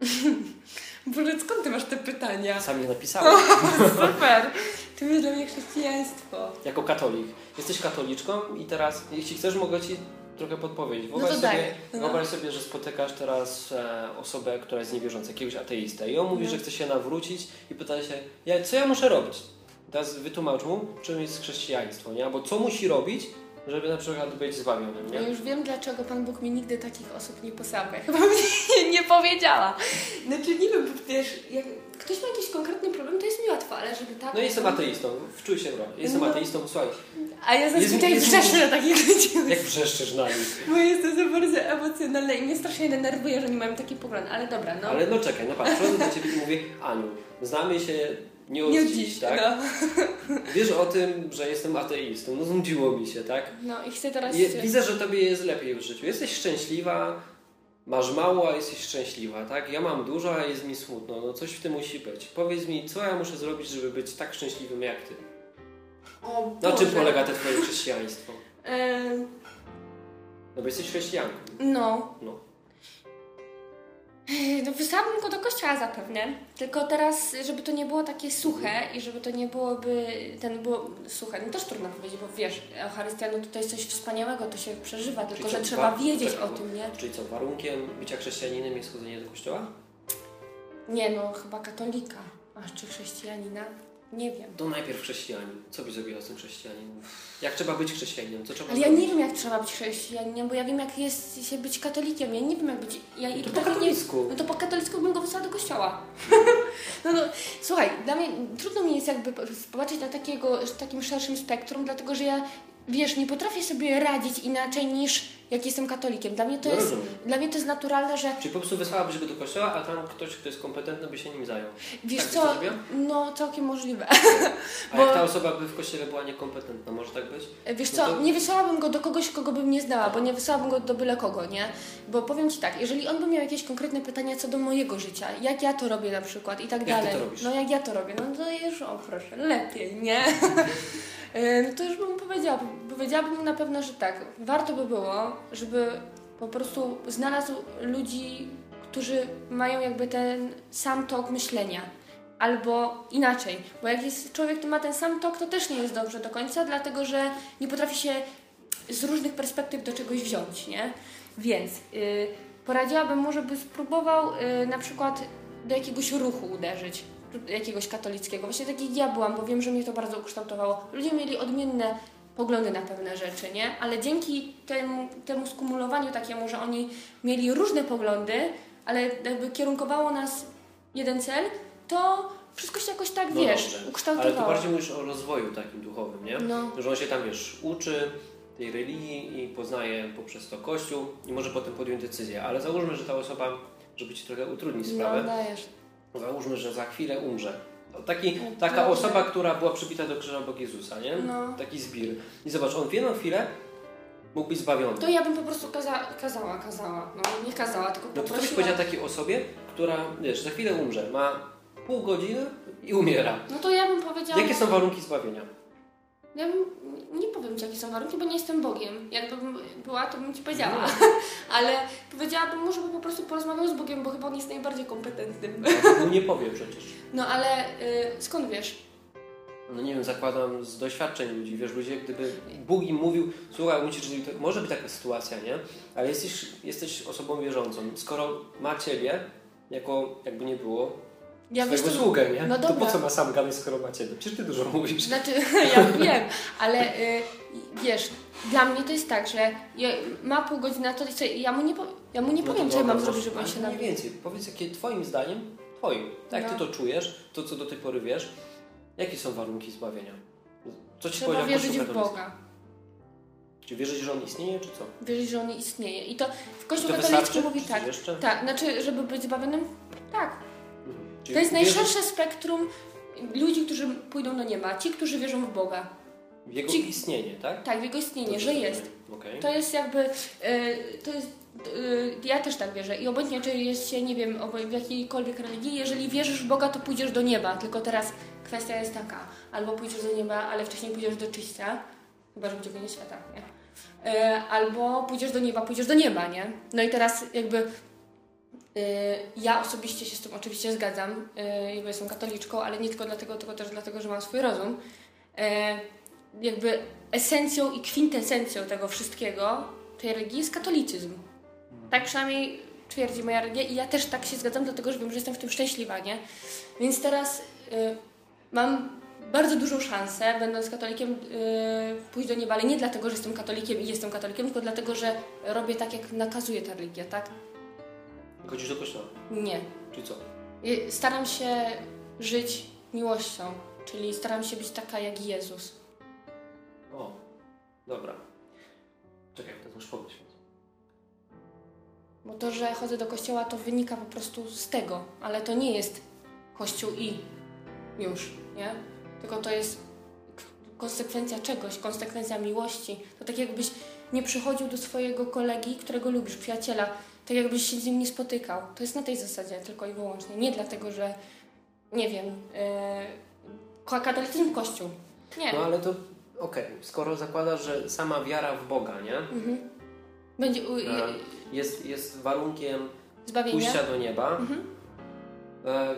Boże, skąd ty masz te pytania? Sam je napisałem. Super! To jest dla mnie chrześcijaństwo. jako katolik. Jesteś katoliczką i teraz, jeśli chcesz, mogę Ci trochę podpowiedź. No Wyobraź, daj. sobie, No. wyobraź sobie, że spotykasz teraz e, osobę, która jest niewierząca, jakiegoś ateistę i on mówi, No. że chce się nawrócić i pyta się, ja, co ja muszę robić? Teraz wytłumacz mu, czym jest chrześcijaństwo, nie? Albo co musi robić, żeby na przykład być zbawionym, Ja nie? już wiem, dlaczego Pan Bóg mi nigdy takich osób nie posłał. Chyba mi nie powiedziała. Znaczy, nie wiem, bo wiesz, jak ktoś ma jakiś konkretny problem, to jest mi łatwo, ale żeby tak... No jestem ateistą, wczuj się w rolę. Jestem No. ateistą, słuchaj, A ja zazwyczaj jest- wrzeszę na takich ludzi. jak wrzeszczysz na nich. Bo jestem za bardzo emocjonalna i mnie strasznie denerwuje, że nie mam taki pogląd. Ale dobra, no. Ale no czekaj, no patrz, przychodzę do Ciebie i mówię, Aniu, znamy się nie od nie dziś, dziś, tak? no. Wiesz o tym, że jestem ateistą, no znudziło mi się, tak? No i chcę teraz... Je, widzę, że tobie jest lepiej w życiu. Jesteś szczęśliwa, masz mało, a jesteś szczęśliwa, tak? Ja mam dużo, a jest mi smutno. No coś w tym musi być. Powiedz mi, co ja muszę zrobić, żeby być tak szczęśliwym jak ty? O, Na czym polega to twoje chrześcijaństwo? No bo jesteś chrześcijanką. no. No. No wysłałabym go do kościoła zapewne, tylko teraz, żeby to nie było takie suche i żeby to nie byłoby, ten było suche, no też trudno powiedzieć, bo wiesz, Eucharystia no to, jest coś wspaniałego, to się przeżywa, tylko że trzeba wiedzieć czekaj, o tym, nie? Czyli co, warunkiem bycia chrześcijaninem jest chodzenie do kościoła? Nie no, chyba katolika, aż czy chrześcijanina, nie wiem. To najpierw chrześcijanin. Co byś zrobiła z tym chrześcijaninem? Jak trzeba być chrześcijaninem? Co trzeba Ale ja zrobić? nie wiem, jak trzeba być chrześcijaninem, bo ja wiem, jak jest się być katolikiem. Ja nie wiem, jak być. Ja No to po nie- katolicku. No to po katolicku bym go wysłała do kościoła. no, no, słuchaj, dla mnie trudno mi jest jakby popatrzeć na takiego, takim szerszym spektrum, dlatego że ja, wiesz, nie potrafię sobie radzić inaczej niż jak jestem katolikiem. Dla mnie to No jest, rozumiem. dla mnie to jest naturalne, że Czyli po prostu wysłałabyś go do kościoła, a tam ktoś, kto jest kompetentny, by się nim zajął. wiesz Tak co, no całkiem możliwe. A Bo- jak ta osoba by w kościele była niekompetentna, może tak być? Wiesz No co, to- nie wysłałabym go do kogoś, kogo bym nie znała, bo nie wysłałabym go do byle kogo, nie? Bo powiem Ci tak, jeżeli on by miał jakieś konkretne pytania co do mojego życia, jak ja to robię na przykład i tak Jak dalej. No jak ja to robię, no to już, o proszę, lepiej, nie? E, no to już bym powiedziała, powiedziałabym na pewno, że tak, warto by było, żeby po prostu znalazł ludzi, którzy mają jakby ten sam tok myślenia. Albo inaczej, bo jak jest człowiek, który ma ten sam tok, to też nie jest dobrze do końca, dlatego że nie potrafi się z różnych perspektyw do czegoś wziąć, nie? Więc y, poradziłabym mu, żeby spróbował y, na przykład do jakiegoś ruchu uderzyć, jakiegoś katolickiego. Właśnie tak jak ja byłam, bo wiem, że mnie to bardzo ukształtowało. Ludzie mieli odmienne poglądy na pewne rzeczy, nie? Ale dzięki temu, temu skumulowaniu takiemu, że oni mieli różne poglądy, ale jakby kierunkowało nas jeden cel, to wszystko się jakoś tak, No wiesz, dobrze. Ale ukształtowało. tu bardziej mówisz o rozwoju takim duchowym, nie? No. Że on się tam, wiesz, uczy tej religii i poznaje poprzez to Kościół i może potem podjąć decyzję. Ale załóżmy, że ta osoba, żeby Ci trochę utrudnić No, sprawę, dajesz. Załóżmy, że za chwilę umrze. No, Taki, No, taka osoba, która była przybita do krzyża obok Jezusa, nie? No. Taki zbir. I zobacz, on w jedną chwilę mógł być zbawiony. To ja bym po prostu kaza kazała, kazała. No nie kazała, tylko No to co byś poprosiła. powiedziała takiej osobie, która, wiesz, za chwilę umrze, ma pół godziny i umiera. No to ja bym powiedziała... Jakie są warunki zbawienia? Ja bym, nie powiem Ci, jakie są warunki, bo nie jestem Bogiem. Jakbym była, to bym Ci powiedziała. No. Ale powiedziałabym mu, żeby po prostu porozmawiał z Bogiem, bo chyba on jest najbardziej kompetentnym. No, nie powie przecież. No ale y, skąd wiesz? No nie wiem, zakładam z doświadczeń ludzi, wiesz, ludzie, gdyby Bóg im mówił, słuchaj, musisz, to może być taka sytuacja, nie? Ale jesteś, jesteś osobą wierzącą. Skoro ma Ciebie, jako jakby nie było, Ja wiesz, to- sługę, nie? No to dobra. po co ma sam gadać, skoro ma Ciebie? Przecież Ty dużo mówisz. Znaczy, ja wiem, ale y, wiesz, dla mnie to jest tak, że ja, ma pół godziny na to, co, ja mu nie, ja mu nie No powiem, co ja mam zrobić, żeby on się Mniej nabił. więcej, powiedz, jakie Twoim zdaniem, Twoim, tak jak No. Ty to czujesz, to co do tej pory wiesz, jakie są warunki zbawienia? Co Ci Trzeba wierzyć w? Boga. Czy wierzyć, że On istnieje, czy co? Wierzyć, że on istnieje. I to w Kościół to katolicki wystarczy? mówi tak. jeszcze? Tak, znaczy, żeby być zbawionym, tak. Czyli To jest wierzysz najszersze spektrum ludzi, którzy pójdą do nieba. Ci, którzy wierzą w Boga. W Jego Ci- istnienie, tak? Tak, w Jego istnienie, Dobrze że jest. Okej. To jest jakby, e, to jest, e, ja też tak wierzę. I obojętnie, czy jest się, nie wiem, w jakiejkolwiek religii, jeżeli wierzysz w Boga, to pójdziesz do nieba. Tylko teraz kwestia jest taka, albo pójdziesz do nieba, ale wcześniej pójdziesz do czyścia, chyba, że będzie koniec świata, nie? E, albo pójdziesz do nieba, pójdziesz do nieba, nie? No i teraz jakby ja osobiście się z tym oczywiście zgadzam, e, bo jestem katoliczką, ale nie tylko dlatego, tylko też dlatego, że mam swój rozum. E, jakby esencją i kwintesencją tego wszystkiego tej religii jest katolicyzm. Tak przynajmniej twierdzi moja religia i ja też tak się zgadzam, dlatego że wiem, że jestem w tym szczęśliwa, nie? Więc teraz y, mam bardzo dużą szansę, będąc katolikiem, y, pójść do nieba, ale nie dlatego, że jestem katolikiem i jestem katolikiem, tylko dlatego, że robię tak, jak nakazuje ta religia, tak? Chodzisz do kościoła? Nie. Czy co? Y, Staram się żyć miłością, czyli staram się być taka jak Jezus. O, dobra. Czekaj, to masz pomyśleć. Bo to, że chodzę do kościoła, to wynika po prostu z tego, ale to nie jest kościół i już, nie? Tylko to jest k- konsekwencja czegoś, konsekwencja miłości. To tak jakbyś nie przychodził do swojego kolegi, którego lubisz, przyjaciela, tak jakbyś się z nim nie spotykał. To jest na tej zasadzie tylko i wyłącznie. Nie dlatego, że nie wiem, yy, katolicyzm kościół. Nie. No ale to okej, skoro zakładasz, że sama wiara w Boga, nie? Mhm. Będzie u, E, Jest, jest warunkiem zbawienie. pójścia do nieba, Mhm. e,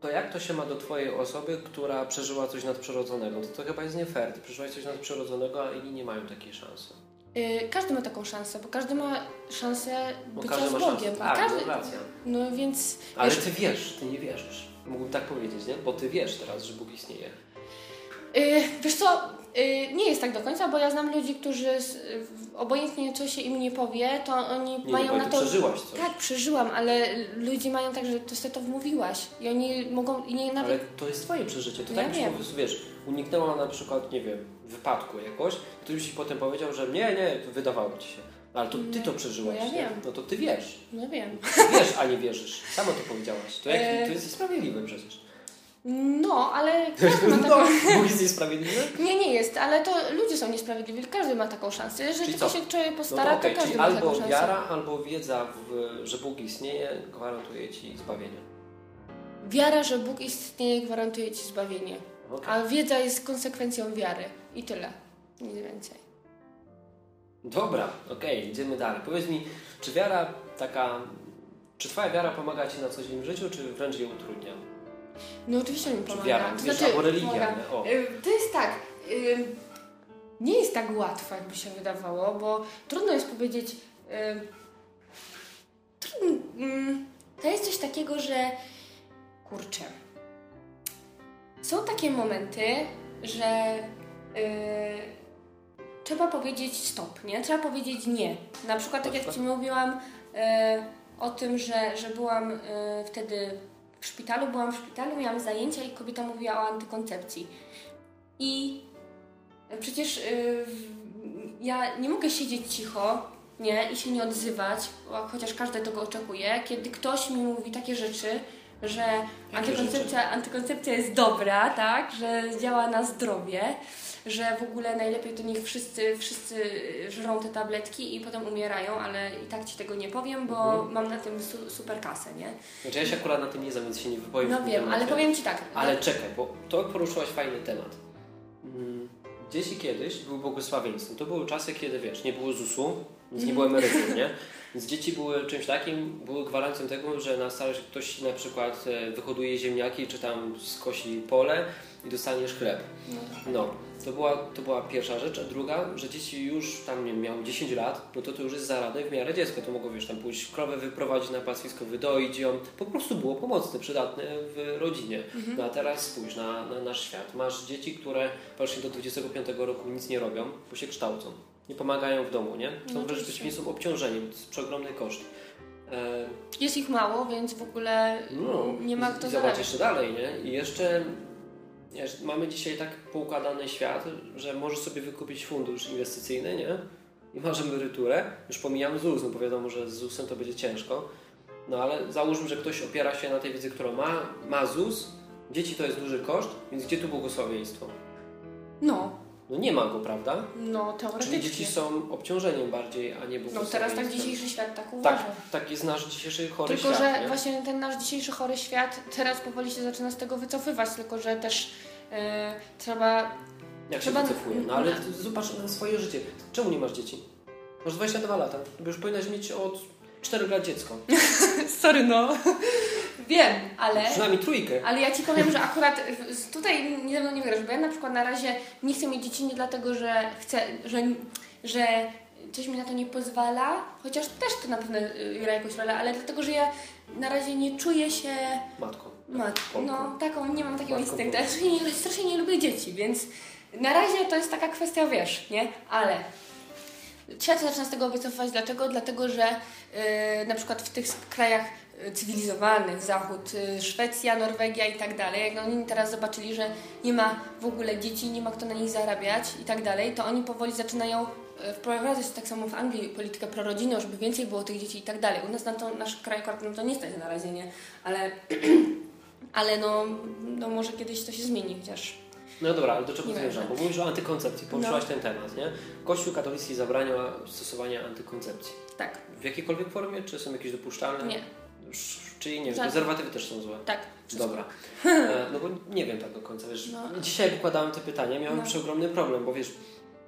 to jak to się ma do Twojej osoby, która przeżyła coś nadprzyrodzonego? To, to chyba jest nie fair. Ty przeżyłaś coś nadprzyrodzonego, a inni nie mają takiej szansy. Yy, każdy ma taką szansę, bo każdy ma szansę Bo bycia z Bogiem. Tak, każdy, racja. no więc Ale wiesz, Ty wiesz, Ty nie wierzysz. Mógłbym tak powiedzieć, nie? Bo Ty wiesz teraz, że Bóg istnieje. Yy, wiesz co, yy, nie jest tak do końca, bo ja znam ludzi, którzy w- obojętnie co się im nie powie, to oni Nie, mają bo na to... przeżyłaś coś. Tak, przeżyłam, ale ludzie mają tak, że to sobie to wmówiłaś i oni mogą, i nie nawet... Ale to jest Twoje przeżycie. To Ja tak wiem. po prostu, wiesz, uniknęła na przykład, nie wiem, wypadku jakoś, ktoś ci potem powiedział, że nie, nie, wydawało Ci się. No, ale to Ty to przeżyłaś, No ja nie? wiem. No to Ty wiesz. No wiem. Ty wiesz, a nie wierzysz. Samo to powiedziałaś. To, jak, E. to jest niesprawiedliwe przecież. No, ale każdy ma No, taką... Bóg jest niesprawiedliwy? Nie, nie jest, ale to ludzie są niesprawiedliwi, każdy ma taką szansę. Jeżeli Czyli tylko co? się człowiek No postara, to okej, to każdy czyli ma taką albo szansę. wiara, albo wiedza, w, że Bóg istnieje, gwarantuje Ci zbawienie. Wiara, że Bóg istnieje, gwarantuje Ci zbawienie. Okej. A wiedza jest konsekwencją wiary. I tyle. Nic więcej. Dobra, okej, idziemy dalej. Powiedz mi, czy wiara taka, czy Twoja wiara pomaga Ci na co dzień w życiu, czy wręcz je utrudnia? No oczywiście mi pomaga. wiara, To znaczy, albo religia, pomaga. nie? O. Y, To jest tak. Nie jest tak łatwo, jakby się wydawało, bo trudno jest powiedzieć. trudno, To jest coś takiego, że kurczę. Są takie momenty, że y, trzeba powiedzieć stop, nie? Trzeba powiedzieć nie. Na przykład, tak jak? Ci mówiłam y, o tym, że, że byłam y, wtedy w szpitalu, byłam w szpitalu, miałam zajęcia i kobieta mówiła o antykoncepcji. I przecież y, w- ja nie mogę siedzieć cicho, nie, i się nie odzywać, chociaż każdy tego oczekuje, kiedy ktoś mi mówi takie rzeczy, że antykoncepcja, antykoncepcja jest dobra, tak, że działa na zdrowie, że w ogóle najlepiej to niech wszyscy, wszyscy żrą te tabletki i potem umierają, ale i tak Ci tego nie powiem, bo Mhm. mam na tym su- super kasę, nie? Znaczy ja się akurat na tym nie znam, więc się nie wypowiem No wiem, temacie. ale powiem Ci tak. Ale czekaj, bo to poruszyłaś fajny temat. Mm, Dzieci kiedyś były błogosławieństwem. To były czasy, kiedy wiesz, nie było ZUS-u, więc nie było emerytur, nie? Więc dzieci były czymś takim, były gwarancją tego, że na starość ktoś na przykład e, wyhoduje ziemniaki, czy tam skosi pole i dostaniesz chleb. No. To była, to była pierwsza rzecz, a druga, że dzieci już tam nie miały 10 lat, no to to już jest zaradne w miarę dziecko, to mogło wiesz, tam pójść krowę wyprowadzić na pastwisko, wydoić ją, po prostu było pomocne, przydatne w rodzinie. No a teraz spójrz na, na nasz świat. Masz dzieci, które właśnie do 25 roku nic nie robią, bo się kształcą. Nie pomagają w domu, nie? Są No, przeciwnie, są obciążeniem, to jest przeogromny koszt. E, Jest ich mało, więc w ogóle no, nie ma kto i zobacz zarabiać. jeszcze dalej, nie? I jeszcze wiesz, mamy dzisiaj tak poukładany świat, że możesz sobie wykupić fundusz inwestycyjny, nie? I masz emeryturę. Już pomijam ZUS, no bo wiadomo, że z ZUS-em to będzie ciężko. No ale załóżmy, że ktoś opiera się na tej wiedzy, którą ma, ma ZUS, dzieci to jest duży koszt, więc gdzie tu błogosławieństwo? No, No nie ma go, prawda? no Czyli teoretycznie. dzieci są obciążeniem bardziej, a nie No błogosławieństwem. teraz tak dzisiejszy świat tak Tak, uważa. tak jest nasz dzisiejszy chory Tylko, świat, że nie? właśnie ten nasz dzisiejszy chory świat teraz powoli się zaczyna z tego wycofywać, tylko że też e, trzeba. Jak Trzeba- się wycofuje? No ale ty zobacz na swoje życie. Czemu nie masz dzieci? Masz 22 lata, już powinnaś mieć od 4 lat dziecko. Sorry, no. Wiem, ale. Przynajmniej trójkę. Ale ja ci powiem, że akurat tutaj nie ze mną nie wygrasz, bo ja na przykład na razie nie chcę mieć dzieci nie dlatego, że chcę, że, że coś mi na to nie pozwala, chociaż też to na pewno y, gra jakąś rolę, ale dlatego, że ja na razie nie czuję się Matką. matką. No, taką, nie mam takiego Matką instynktu. Ja strasznie nie, strasznie nie lubię dzieci, więc na razie to jest taka kwestia, wiesz, nie? Ale świat zaczyna z tego wycofać. Dlaczego? Dlatego, że y, na przykład w tych krajach cywilizowanych, Zachód, y, Szwecja, Norwegia i tak dalej, jak oni teraz zobaczyli, że nie ma w ogóle dzieci, nie ma kto na nich zarabiać i tak dalej, to oni powoli zaczynają y, wprowadzać tak samo w Anglii politykę prorodzinną, żeby więcej było tych dzieci i tak dalej. U nas na to, nasz kraj akurat no to nie stać na razie, nie? Ale, ale no, no może kiedyś to się zmieni, chociaż No dobra, ale do czego zmierzam? Bo mówisz o antykoncepcji, poruszyłaś No. ten temat, nie? Kościół katolicki zabrania stosowania antykoncepcji. tak, W jakiejkolwiek formie? Czy są jakieś dopuszczalne? nie, Czyli nie wiem, Żadne. prezerwatywy też są złe. tak. wszystko. Dobra. E, No bo nie wiem tak do końca, wiesz. No. Dzisiaj jak układałem te pytania, miałem No. przeogromny problem, bo wiesz,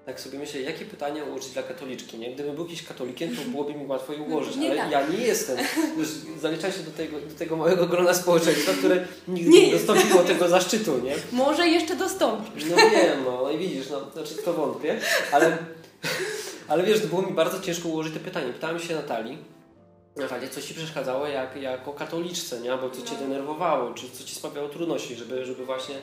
tak sobie myślę, jakie pytania ułożyć dla katoliczki, nie? Gdybym był jakiś katolikiem, to byłoby mi łatwo je ułożyć, Nie ale tak. ja nie jestem. Wiesz, zaliczam się do tego, do tego małego grona społeczeństwa, które nigdy Nie nie, dostąpiło tego zaszczytu, nie? Może jeszcze dostąpisz. No wiem, no, no i widzisz, no, znaczy to wątpię, ale, ale wiesz, było mi bardzo ciężko ułożyć te pytanie. Pytałem się Natalii, Natalia, co Ci przeszkadzało jak, jako katoliczce, nie? Albo co Cię No. denerwowało, czy co Ci sprawiało trudności, żeby, żeby właśnie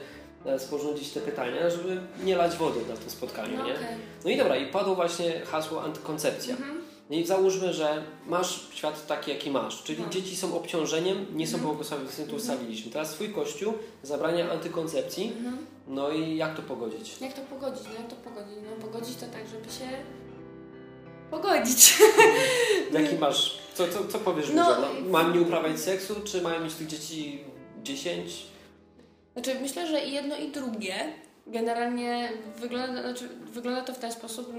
e, sporządzić te pytania, żeby nie lać wody na tym spotkaniu, No nie? okej. No i dobra, i padło właśnie hasło antykoncepcja. Mhm. No i załóżmy, że masz świat taki, jaki masz, czyli No. dzieci są obciążeniem, nie są Mhm. błogosławieni, tu ustaliliśmy. Teraz Twój Kościół zabrania antykoncepcji, Mhm. no i jak to pogodzić? Jak to pogodzić? No jak to pogodzić? No pogodzić to tak, żeby się pogodzić. Jaki masz, co, co, co powiesz No, ludziom? No, mam nie uprawiać seksu, czy mają mieć tych dzieci 10? Znaczy myślę, że i jedno i drugie generalnie wygląda, znaczy, wygląda to w ten sposób.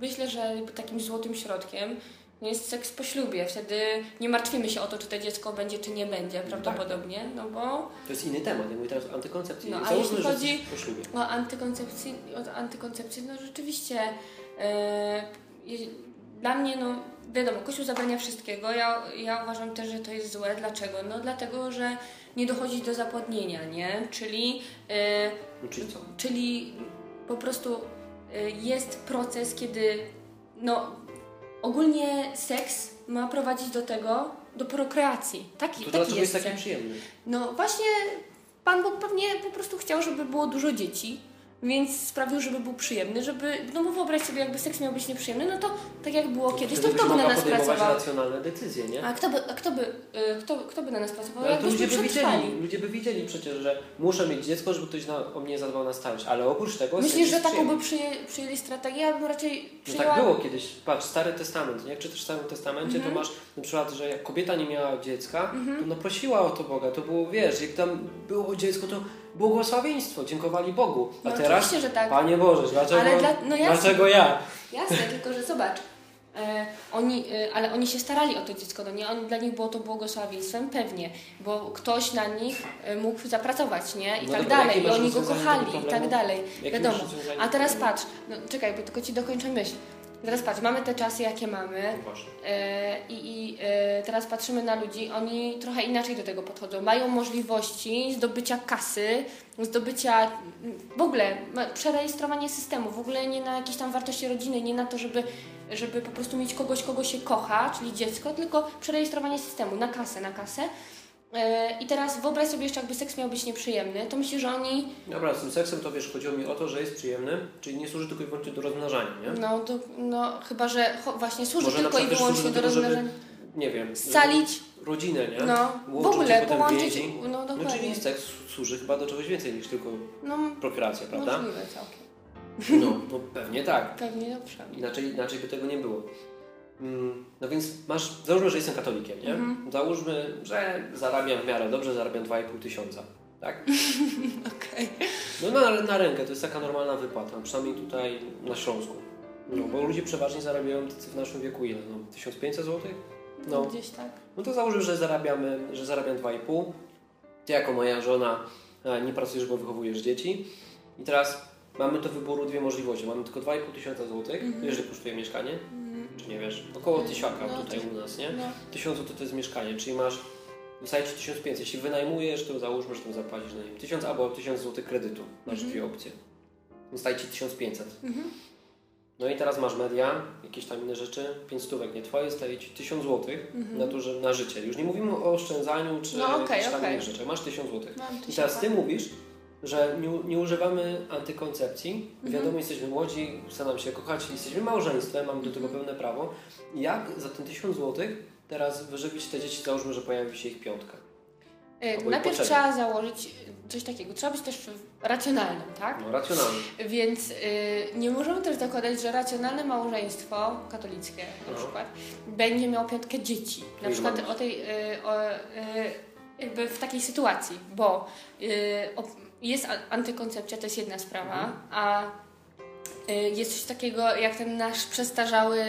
Myślę, że takim złotym środkiem jest seks po ślubie. Wtedy nie martwimy się o to, czy to dziecko będzie, czy nie będzie prawdopodobnie, no bo To jest inny temat, ja mówię teraz o antykoncepcji. No, a Załóżmy, jeśli chodzi- jesteś po ślubie. O antykoncepcji, o antykoncepcji no rzeczywiście je- dla mnie, no wiadomo, Kościół zabrania wszystkiego. Ja, ja uważam też, że to jest złe. Dlaczego? No dlatego, że nie dochodzi do zapłodnienia, nie? Czyli, No, czyli po prostu e, jest proces, kiedy no ogólnie seks ma prowadzić do tego, do prokreacji. Taki, To taki dlaczego jest jest taki przyjemny? No właśnie Pan Bóg pewnie po prostu chciał, żeby było dużo dzieci, więc sprawił, żeby był przyjemny, żeby, no bo wyobraź sobie, jakby seks miał być nieprzyjemny, no to tak jak było kiedyś, to kto by na nas pracował? racjonalne decyzje, nie? A kto by, a kto by, y, kto, kto by na nas pracował? No, ale to ludzie by, widzieli, ludzie by widzieli przecież, że muszę mieć dziecko, żeby ktoś na, o mnie zadbał na starość, ale oprócz tego... Myślisz, że taką by przyję, przyjęli strategię? Ja bym raczej No przyjęła... tak było kiedyś. Patrz, Stary Testament, nie? Jak czytasz w Starym Testamencie, Mhm. to masz na przykład, że jak kobieta nie miała dziecka, to ona prosiła o to Boga. To było, wiesz, jak tam było dziecko, to błogosławieństwo, dziękowali Bogu. A No teraz, oczywiście, że tak. Panie Boże, dlaczego, Ale dla- no jasne. dlaczego ja? Jasne, tylko że zobacz. E, oni, e, ale oni się starali o to dziecko, no nie? On, dla nich było to błogosławieństwem, pewnie, bo ktoś na nich e, mógł zapracować, nie? I No tak dobra, dalej, i oni go kochali, i tak dalej. Jakie Wiadomo. A teraz patrz, no czekaj, bo tylko ci dokończę myśl. Teraz patrz, mamy te czasy, jakie mamy, Właśnie. E, I, i e, teraz patrzymy na ludzi, oni trochę inaczej do tego podchodzą. Mają możliwości zdobycia kasy, zdobycia w ogóle przerejestrowanie systemu, w ogóle nie na jakieś tam wartości rodziny, nie na to, żeby, żeby po prostu mieć kogoś, kogo się kocha, czyli dziecko, tylko przerejestrowanie systemu na kasę, na kasę. E, I teraz wyobraź sobie jeszcze, jakby seks miał być nieprzyjemny, to myślę, że oni, Dobra, z tym seksem to wiesz, chodziło mi o to, że jest przyjemny, czyli nie służy tylko i wyłącznie do rozmnażania, nie? no, do, no chyba, że właśnie służy Może tylko i wyłącznie do tego, żeby- rozmnażania. Nie wiem. Scalić, Rodzinę, nie? no, w ogóle połączyć, więzi. no No dokładnie. czyli seks służy chyba do czegoś więcej niż tylko No, prokreacja, prawda? możliwe całkiem. No, no pewnie tak. Pewnie dobrze. Inaczej, inaczej by tego nie było. Mm, No więc masz, załóżmy, że jestem katolikiem, nie? Mhm. Załóżmy, że zarabiam w miarę dobrze, zarabiam 2,5 tysiąca, tak? Okej. No na, na rękę, to jest taka normalna wypłata, przynajmniej tutaj na Śląsku. No, bo ludzie przeważnie zarabiają w naszym wieku ile? No, 1500 zł? No. Gdzieś tak. No to załóżmy, że zarabiamy, że zarabiam 2,5. Ty jako moja żona e, nie pracujesz, bo wychowujesz dzieci. I teraz mamy do wyboru dwie możliwości. Mamy tylko 2,5 tysiąca złotych, Mhm. ile kosztuje mieszkanie? Czy nie wiesz? Około tysiaka No, tutaj to- u nas, nie? No. 1000 zł to jest mieszkanie, czyli masz Zostaje ci 1500. Jeśli wynajmujesz, to załóżmy, że tam zapłacisz na nim 1000 albo 1000 zł kredytu. Masz Mhm. dwie opcje. Zostaje ci 1500. Mhm. No i teraz masz media, jakieś tam inne rzeczy, 5 stówek nie twoje, staje ci 1000 złotych na, to, że, na życie. Już nie mówimy o oszczędzaniu czy. No, okej, jakichś tam okej. innych rzeczach. Masz 1000 złotych. Mam I teraz ty tysiąca. mówisz, że nie, nie używamy antykoncepcji. Mhm. Wiadomo, jesteśmy młodzi, chce nam się kochać, jesteśmy małżeństwem, mamy do tego Mhm. pełne prawo. Jak za ten 1000 złotych teraz wyżywić te dzieci, załóżmy, że pojawi się ich piątka. Y, i Najpierw trzeba założyć coś takiego. Trzeba być też racjonalnym, tak? No racjonalnie. Więc y, nie możemy też zakładać, że racjonalne małżeństwo katolickie na No. przykład będzie miało piątkę dzieci. Na przykład masz? o tej, y, o, y, jakby w takiej sytuacji, bo o, jest antykoncepcja, to jest jedna sprawa, Mhm. a y, jest coś takiego jak ten nasz przestarzały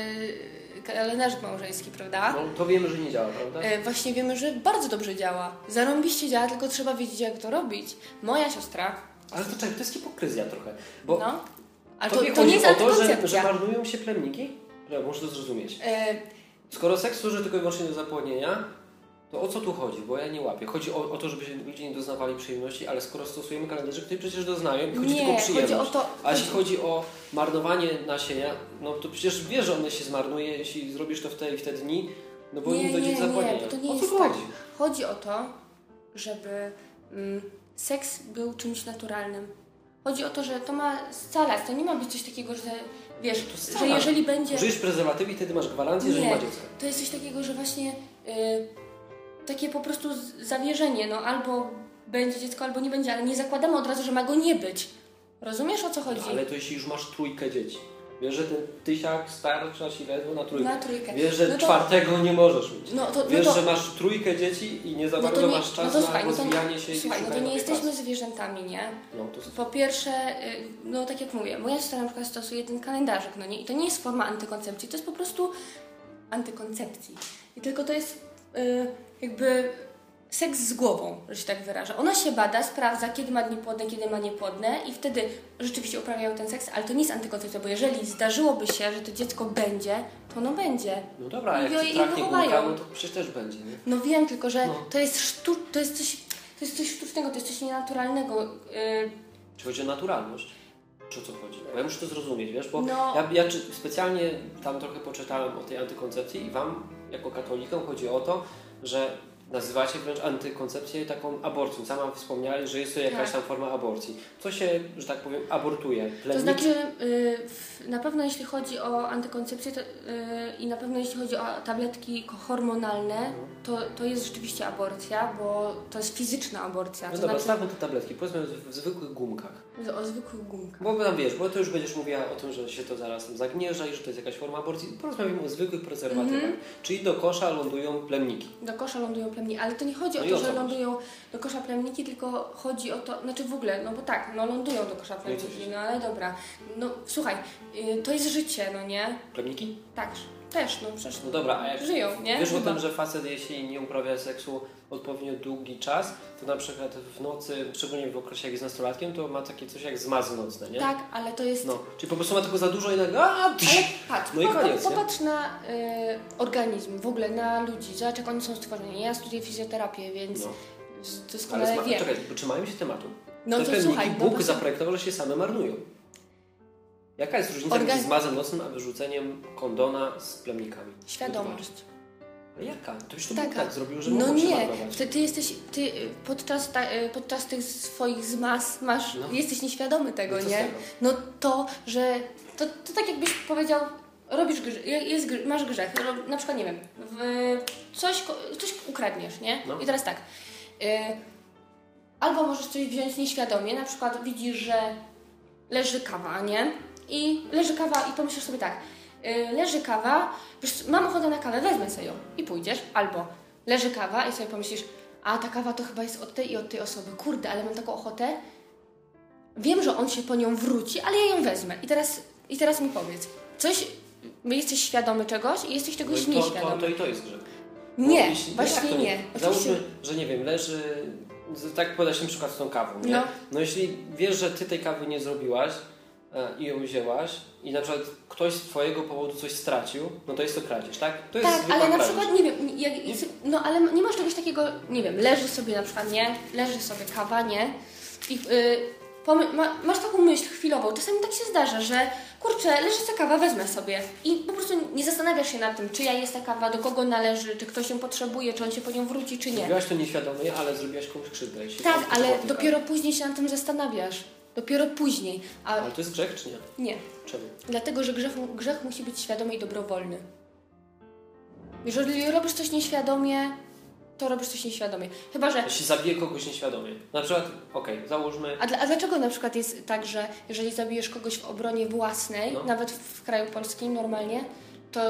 kalendarz małżeński, prawda? No to wiemy, że nie działa, prawda? E, Właśnie wiemy, że bardzo dobrze działa. Zarąbiście działa, tylko trzeba wiedzieć, jak to robić. Moja siostra, Ale to to jest hipokryzja trochę. Bo no, ale to, tobie to nie jest o to, że, że marnują się plemniki? Muszę to zrozumieć. E, Skoro seks służy tylko i wyłącznie do zapłodnienia, to o co tu chodzi? Bo ja nie łapię. Chodzi o, o to, żeby ludzie nie doznawali przyjemności, ale skoro stosujemy kalendarze, które przecież doznają, i chodzi tylko o nie, przyjemność. chodzi o to... A jeśli chodzi o marnowanie nasienia, no to przecież wiesz, że one się zmarnuje, jeśli zrobisz to w te i w te dni, no bo Nie, nie dojdzie nie, do nie, to nie o co jest tu tak. chodzi? Chodzi o to, żeby mm, seks był czymś naturalnym. Chodzi o to, że to ma scalać. To nie ma być coś takiego, że wiesz, że jeżeli będzie... Użyjesz prezerwatywy i wtedy masz gwarancję, że nie Nie. ma dziecka. To jest coś takiego, że właśnie y, takie po prostu zawierzenie, no albo będzie dziecko, albo nie będzie, ale nie zakładamy od razu, że ma go nie być. Rozumiesz o co chodzi? No, ale to jeśli już masz trójkę dzieci. Wiesz, że ten tysiak starcza ci ledwo na trójkę. Na trójkę. Wiesz, że No to- czwartego nie możesz mieć. No to, Wiesz, no to, że masz trójkę dzieci i nie za no bardzo nie, masz czas no to na słuchaj, no to, rozwijanie się i słuchaj, no to nie jesteśmy pracy. zwierzętami, nie? No to Po pierwsze, y, no tak jak mówię, moja siostra na przykład stosuje ten kalendarzyk, no nie? I to nie jest forma antykoncepcji, to jest po prostu antykoncepcji. I tylko to jest y, jakby seks z głową, że się tak wyrażę. Ona się bada, sprawdza, kiedy ma dni płodne, kiedy ma niepłodne i wtedy rzeczywiście uprawiają ten seks, ale to nie jest antykoncepcja, bo jeżeli zdarzyłoby się, że to dziecko będzie, to ono będzie. No dobra, a jak je traknie górka, no to przecież też będzie, nie? No wiem, tylko że No. to jest sztu- to jest coś, to jest coś sztucznego, to jest coś nienaturalnego. Y, Czy chodzi o naturalność? Czy o co chodzi? Bo ja muszę to zrozumieć, wiesz, bo No. ja, ja specjalnie tam trochę poczytałem o tej antykoncepcji i Wam, jako katolikom, chodzi o to, że nazywacie wręcz antykoncepcję taką aborcją. Sama wspomniałeś, że jest to jakaś Tak. tam forma aborcji. Co się, że tak powiem, abortuje? To Plemnik? znaczy, y, na pewno jeśli chodzi o antykoncepcję to, y, i na pewno jeśli chodzi o tabletki hormonalne, to, to jest rzeczywiście aborcja, bo to jest fizyczna aborcja. No To dobra, znaczy te tabletki, powiedzmy w, zwykłych gumkach. o zwykłych gumkach. Bo tam wiesz, bo to już będziesz mówiła o tym, że się to zaraz tam zagnieżdża i że to jest jakaś forma aborcji. Porozmawiamy o zwykłych prezerwatywach. Mhm. Czyli do kosza lądują plemniki. Do kosza lądują plemniki, ale to nie chodzi No o i to, że lądują do kosza plemniki, tylko chodzi o to, znaczy w ogóle, no bo tak, no lądują do kosza No plemniki, no ale dobra. No słuchaj, y, to jest życie, no nie? Plemniki? Tak, też, no przecież No dobra, a jak żyją, nie? Wiesz o Chyba. tym, że facet jeśli nie uprawia seksu odpowiednio długi czas, to na przykład w nocy, szczególnie w okresie jak jest nastolatkiem, to ma takie coś jak zmazy nocne, nie? Tak, ale to jest No, czyli po prostu ma tego za dużo i nagle a, psz, Ale patrz, No i po- po- koniec, nie? popatrz na y, organizm, w ogóle na ludzi, zobacz jak oni są stworzeni. Ja studiuję fizjoterapię, więc no. z- Ale doskonale sma- wiem. czekaj, trzymajmy się tematu. No Te to słuchaj, no Bóg bo zaprojektował, że się same marnują. Jaka jest różnica Organ- między zmazem nocnym a wyrzuceniem kondona z plemnikami? świadomość. Ale jaka? To już to Taka. Tak zrobił, że No nie, ty, ty jesteś, ty y, podczas, ta, y, podczas tych swoich zmaz masz, No. jesteś nieświadomy tego, No nie? tego? No to, że, to, to tak jakbyś powiedział, robisz grzech, jest, masz grzech, ro- na przykład, nie wiem, coś, coś ukradniesz, nie? No. I teraz tak, y, albo możesz coś wziąć nieświadomie, na przykład widzisz, że leży kawa, nie? I leży kawa i pomyślisz sobie tak, y, leży kawa, mam ochotę na kawę, wezmę sobie ją i pójdziesz, albo leży kawa i sobie pomyślisz, a ta kawa to chyba jest od tej i od tej osoby, kurde, ale mam taką ochotę, wiem, że on się po nią wróci, ale ja ją wezmę. I teraz, i teraz mi powiedz, coś, jesteś świadomy czegoś i jesteś No czegoś i to, to, nieświadomy. to i to jest grzech. Nie, jeśli- właśnie to nie. Załóżmy, że nie wiem, leży, tak podać na przykład z tą kawą, nie? No. No. jeśli wiesz, że ty tej kawy nie zrobiłaś i ją wzięłaś i na przykład ktoś z twojego powodu coś stracił, no to jest to kradzież, tak? To jest Tak, ale na kradzież. przykład, nie wiem, jak, no ale nie masz czegoś takiego, nie wiem, leży sobie na przykład, nie, leży sobie kawa, nie, i y, pomy- ma, masz taką myśl chwilową, czasami tak się zdarza, że kurczę, leży ta kawa, wezmę sobie i po prostu nie zastanawiasz się nad tym, czyja jest ta kawa, do kogo należy, czy ktoś ją potrzebuje, czy on się po nią wróci, czy nie. Zrobiłaś to nieświadomie, ale zrobiłaś komuś krzywdę. jeśli Tak, ale dopiero później się nad tym zastanawiasz. Dopiero później. A. Ale to jest grzech, czy nie? nie. Czemu? Dlatego, że grzech, grzech musi być świadomy i dobrowolny. Jeżeli robisz coś nieświadomie, to robisz coś nieświadomie. Chyba, że. Jeśli zabije kogoś nieświadomie. Na przykład, okej, załóżmy, A, dla, a dlaczego na przykład jest tak, że jeżeli zabijesz kogoś w obronie własnej, No. nawet w, w kraju polskim normalnie, to,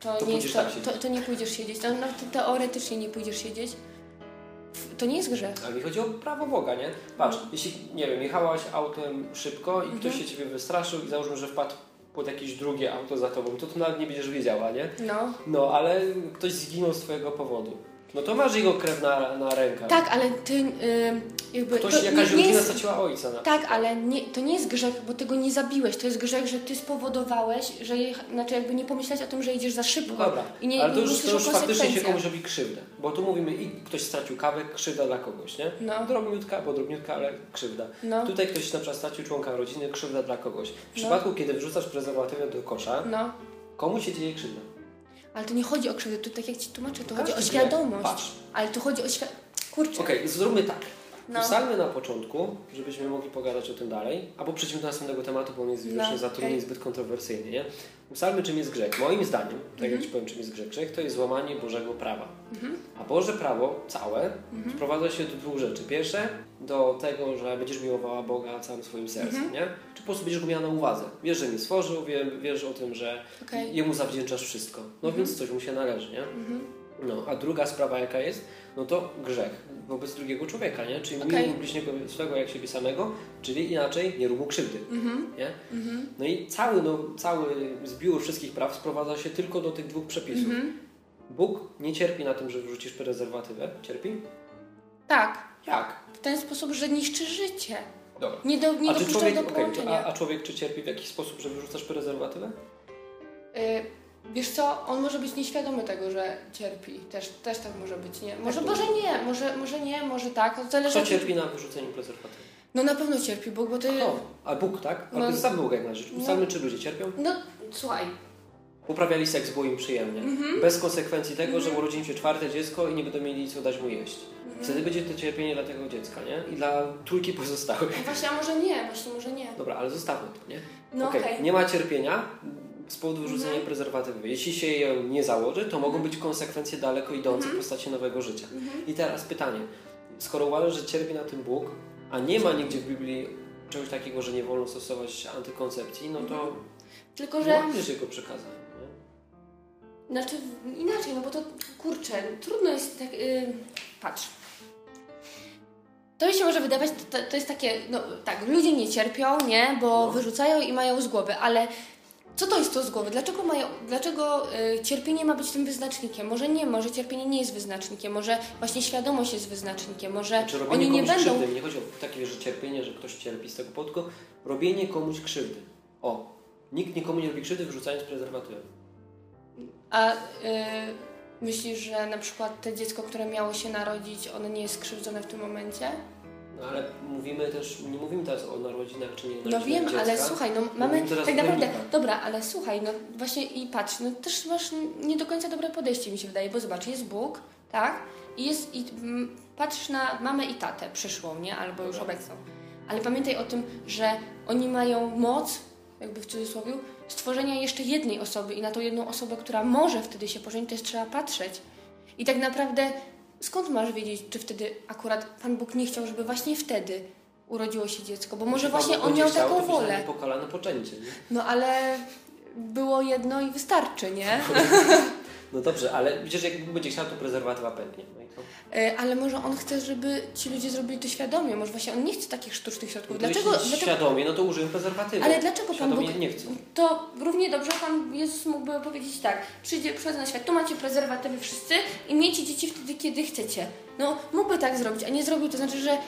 to, To nie, jest, to, tak siedzieć. to, to nie pójdziesz siedzieć. To, no, to teoretycznie nie pójdziesz siedzieć. To nie jest grzech. ale mi chodzi o prawo Boga, nie? Patrz, jeśli, nie wiem, jechałaś autem szybko i ktoś Mhm. się ciebie wystraszył i załóżmy, że wpadł pod jakieś drugie auto za tobą, to tu nawet nie będziesz wiedziała, nie? No. No, ale ktoś zginął z twojego powodu. No to masz jego krew na, na rękach. Tak, ale ty y, jakby. Ktoś, to jakaś nie, rodzina jest, straciła ojca na Tak, ale nie, to nie jest grzech, bo ty go nie zabiłeś. To jest grzech, że ty spowodowałeś, że je, znaczy jakby nie pomyślałeś o tym, że jedziesz za szybko. No dobra, I nie, ale to już, to już faktycznie się komuś robi krzywdę. Bo tu mówimy, i ktoś stracił kawę, krzywda dla kogoś, nie? No. Drobniutka, bo drobniutka, ale krzywda. No, Tutaj ktoś na przykład stracił członka rodziny, krzywda dla kogoś. W No. przypadku, kiedy wrzucasz prezerwatywę do kosza, no. komu się dzieje krzywda? Ale to nie chodzi o krzywdę, tu tak jak ci tłumaczę, to chodzi o Każdy świadomość. Patrz, Ale tu chodzi o świadomość. Kurczę. okej, zróbmy tak. No. Ustalmy na początku, żebyśmy mogli pogadać o tym dalej, albo przejdźmy do następnego tematu, bo on jest widocznie No, za trudny i zbyt kontrowersyjny, nie? Ustalmy, czym jest grzech. Moim zdaniem, tak Mhm. jak Ci powiem, czym jest grzech, grzech to jest złamanie Bożego prawa. A Boże prawo całe Mhm. sprowadza się do dwóch rzeczy. Pierwsze, do tego, że będziesz miłowała Boga całym swoim sercem, Mhm. nie? Czy po prostu będziesz go miała na uwadze. Wiesz, że mnie stworzył, wie, wiesz o tym, że Okej. jemu zawdzięczasz wszystko. No Mhm. więc coś mu się należy, nie? No, a druga sprawa jaka jest? No to grzech wobec drugiego człowieka, nie? Czyli Okej. miłuj bliźniego swego jak siebie samego, czyli inaczej nie rób mu krzywdy, Mhm. nie? No i cały, no, cały zbiór wszystkich praw sprowadza się tylko do tych dwóch przepisów. Mhm. Bóg nie cierpi na tym, że wrzucisz prezerwatywę. Cierpi? Tak. Jak? W ten sposób, że niszczy życie. Dobra. Nie, do, nie A człowiek, do połączenia. a, a człowiek czy cierpi w jakiś sposób, że wyrzucasz prezerwatywę? Y, wiesz co, on może być nieświadomy tego, że cierpi. Też, też tak może być, nie? Może, to może nie, może, może nie, może tak. To zależy Kto cierpi na wyrzuceniu prezerwatywy? No na pewno cierpi Bóg, bo ty... Kto? A Bóg, tak? A No. to jest sam Bóg jak na rzecz. No. Ustalmy, czy ludzie cierpią? No słuchaj, Uprawiali seks, było im przyjemnie. Mhm. Bez konsekwencji tego, że urodzi im się czwarte dziecko i nie będą mieli co dać mu jeść. Mhm. Wtedy będzie to cierpienie dla tego dziecka, nie? I dla trójki pozostałych. no właśnie, a może nie, właśnie może nie. Dobra, ale zostawmy to, nie? No Okej, okej. Nie ma cierpienia z powodu wyrzucenia Mhm. prezerwatywy. Jeśli się ją nie założy, to mogą być konsekwencje daleko idące Mhm. w postaci nowego życia. Mhm. I teraz pytanie. Skoro uważasz, że cierpi na tym Bóg, a nie ma nigdzie w Biblii czegoś takiego, że nie wolno stosować antykoncepcji, no to Tylko, że... łamiesz jego przekazań. Nie? Znaczy inaczej, no bo to kurczę, trudno jest tak. Yy, patrz. To się może wydawać, to, to jest takie, no tak, ludzie nie cierpią, nie, bo No. wyrzucają i mają z głowy, ale co to jest to z głowy? Dlaczego, mają, dlaczego y, cierpienie ma być tym wyznacznikiem? Może nie, może cierpienie nie jest wyznacznikiem, może właśnie świadomość jest wyznacznikiem, może Czy robienie oni nie będą. krzywdy, nie chodzi o takie że cierpienie, że ktoś cierpi z tego powodu, tylko robienie komuś krzywdy. O, nikt nikomu nie robi krzywdy wyrzucając prezerwatywę. A y, myślisz, że na przykład to dziecko, które miało się narodzić, ono nie jest skrzywdzone w tym momencie? No ale mówimy też, nie mówimy teraz o narodzinach czy nie No narodzinach wiem, dziecka. ale słuchaj, no mamy tak naprawdę, plemnikach. dobra, ale słuchaj, no właśnie i patrz, no też masz nie do końca dobre podejście mi się wydaje, bo zobacz, jest Bóg, tak? I jest, i mm, patrzysz na mamę i tatę przyszłą, nie? Albo już Dobra. obecną. Ale pamiętaj o tym, że oni mają moc, jakby w cudzysłowie, stworzenia jeszcze jednej osoby i na tą jedną osobę, która może wtedy się pożenić, też trzeba patrzeć. I tak naprawdę skąd masz wiedzieć, czy wtedy akurat Pan Bóg nie chciał, żeby właśnie wtedy urodziło się dziecko? Bo może Pan właśnie Bóg on miał taką wolę. wyznaje pokalane poczęcie, nie? No ale było jedno i wystarczy, nie? No dobrze, ale przecież jak będzie chciał, to prezerwatywa pęknie. No? E, Ale może on chce, żeby ci ludzie zrobili to świadomie. Może właśnie on nie chce takich sztucznych środków. No Dlaczego? Dlaczego świadomie, no to użyję prezerwatywy. ale dlaczego Pan Bóg... nie chcę. To równie dobrze Pan Jezus mógłby powiedzieć tak. Przyjdzie, przychodzę na świat, tu macie prezerwatywy wszyscy i miejcie dzieci wtedy, kiedy chcecie. No, mógłby tak zrobić, a nie zrobił. To znaczy, że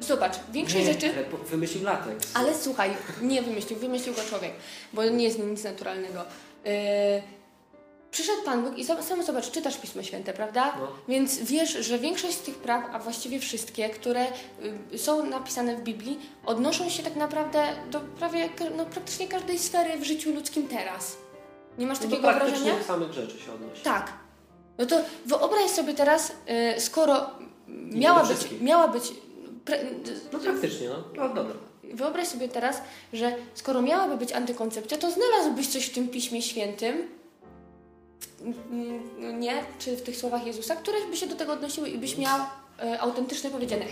zobacz, większość Nie, rzeczy... ale wymyślił lateks. Ale słuchaj, nie wymyślił, wymyślił go człowiek, bo nie jest nic naturalnego. Yy, przyszedł Pan Bóg i sam zobacz, czytasz Pismo Święte, prawda? No. Więc wiesz, że większość z tych praw, a właściwie wszystkie, które y, są napisane w Biblii, odnoszą się tak naprawdę do prawie no, praktycznie każdej sfery w życiu ludzkim teraz. Nie masz No do takiego praktycznie wrażenia? samych rzeczy się odnosi. Tak. No to wyobraź sobie teraz, y, skoro miała do być, miała być, pre, No praktycznie, no. No dobra. wyobraź sobie teraz, że skoro miałaby być antykoncepcja, to znalazłbyś coś w tym Piśmie Świętym, nie, czy w tych słowach Jezusa, które by się do tego odnosiły i byś miał e, autentycznie powiedziane.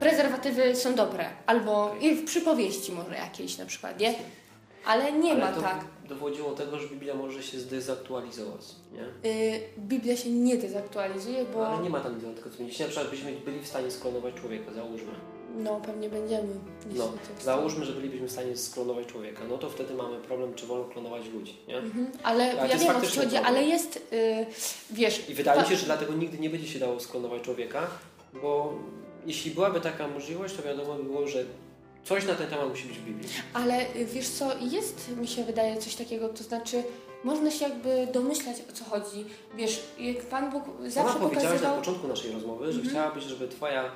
Prezerwatywy są dobre, albo i w przypowieści może jakiejś na przykład, nie? Ale nie Ale ma to tak. dowodziło tego, że Biblia może się zdezaktualizować, nie? Y, Biblia się nie dezaktualizuje, bo Ale nie ma tam tego, co Jeśli na przykład byśmy byli w stanie sklonować człowieka, załóżmy. No pewnie będziemy. No, załóżmy, że bylibyśmy w stanie sklonować człowieka, no to wtedy mamy problem, czy wolno klonować ludzi, nie? Mhm, ale ja wiem o co chodzi, ale jest, y, wiesz... I wydaje mi się, że dlatego nigdy nie będzie się dało sklonować człowieka, bo jeśli byłaby taka możliwość, to wiadomo by było, że coś na ten temat musi być w Biblii. Ale y, wiesz co, jest mi się wydaje coś takiego, to znaczy można się jakby domyślać o co chodzi. Wiesz, jak Pan Bóg zawsze powiedziałaś na początku naszej rozmowy, że Mhm. chciałabyś, żeby Twoja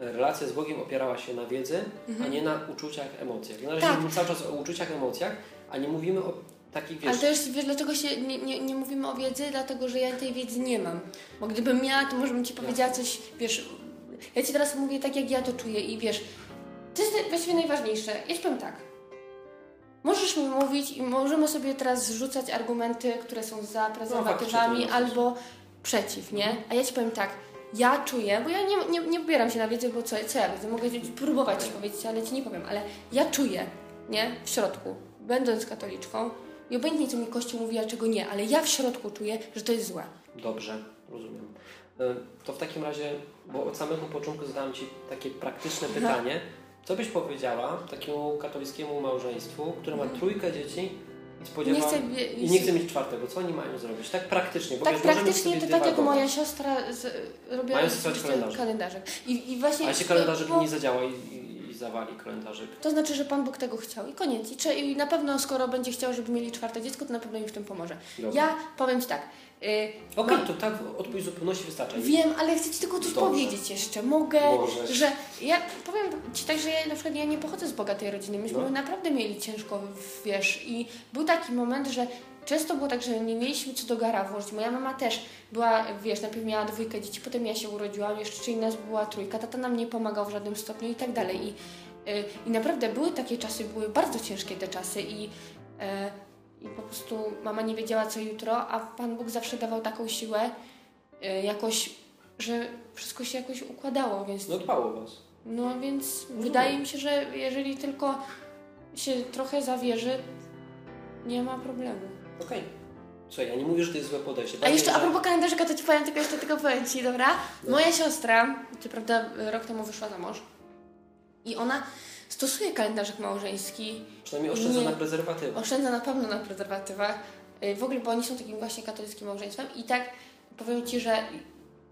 relacja z Bogiem opierała się na wiedzy, a Mhm. nie na uczuciach, emocjach. Na razie Tak. mówimy cały czas o uczuciach, emocjach, a nie mówimy o takich, wiesz, Ale też wiesz, dlaczego się nie, nie, nie mówimy o wiedzy? Dlatego, że ja tej wiedzy nie mam. Bo gdybym miała, to może bym Ci powiedziała coś, wiesz... Ja Ci teraz mówię tak, jak ja to czuję i wiesz... To jest właściwie najważniejsze. Ja Ci powiem tak. Możesz mi mówić i możemy sobie teraz zrzucać argumenty, które są za prezerwatywami faktycznie to albo przeciw, nie? A ja Ci powiem tak. Ja czuję, bo ja nie, nie, nie ubieram się na wiedzę, bo co, co ja wiedzę? Mogę próbować Ci powiedzieć, ale Ci nie powiem. Ale ja czuję, nie? W środku, będąc katoliczką, i obojętnie co mi Kościół mówi, a czego nie, ale ja w środku czuję, że to jest złe. Dobrze, rozumiem. E, To w takim razie, bo od samego początku zadałem Ci takie praktyczne pytanie. Co byś powiedziała takiemu katolickiemu małżeństwu, które ma trójkę dzieci Nie chcę, I nie chce mieć czwartego. Co oni mają zrobić? Tak praktycznie, bo tak wiesz, praktycznie to tak jak moja siostra z, robiła Mają kalendarze. kalendarze. I, i właśnie, A jeśli kalendarzyk bo- nie zadziała i, i, i zawali kalendarzyk? To znaczy, że Pan Bóg tego chciał i koniec. I, cze- I na pewno, skoro będzie chciał, żeby mieli czwarte dziecko, to na pewno im w tym pomoże. Dobra. Ja powiem Ci tak. Y, Okej, ma- to tak odpowiedź zupełności wystarcza. Wiem, ale chcę Ci tylko coś Dobrze. powiedzieć jeszcze. Mogę, Możesz. że ja powiem Ci tak, że ja na przykład ja nie pochodzę z bogatej rodziny. Myśmy No. naprawdę mieli ciężko, wiesz, i był taki moment, że często było tak, że nie mieliśmy co do gara włożyć. Moja mama też była, wiesz, najpierw miała dwójkę dzieci, potem ja się urodziłam, jeszcze czyli nas była trójka, tata nam nie pomagał w żadnym stopniu i tak dalej. I, y, i naprawdę były takie czasy, były bardzo ciężkie te czasy i, y, i po prostu mama nie wiedziała co jutro, a Pan Bóg zawsze dawał taką siłę, y, jakoś, że wszystko się jakoś układało, więc No dbało Was. no więc wydaje mi się, że jeżeli tylko się trochę zawierzy, nie ma problemu. Okej. Słuchaj, ja nie mówię, że to jest złe podejście. A jeszcze a propos kalendarzyka, to ci powiem tylko jeszcze tylko powiem ci, dobra? No. Moja siostra, co prawda rok temu wyszła za mąż i ona stosuje kalendarzyk małżeński, Przynajmniej oszczędza Nie. na prezerwatywę. oszczędza na pewno na prezerwatywach, y, w ogóle, bo oni są takim właśnie katolickim małżeństwem i tak powiem ci, że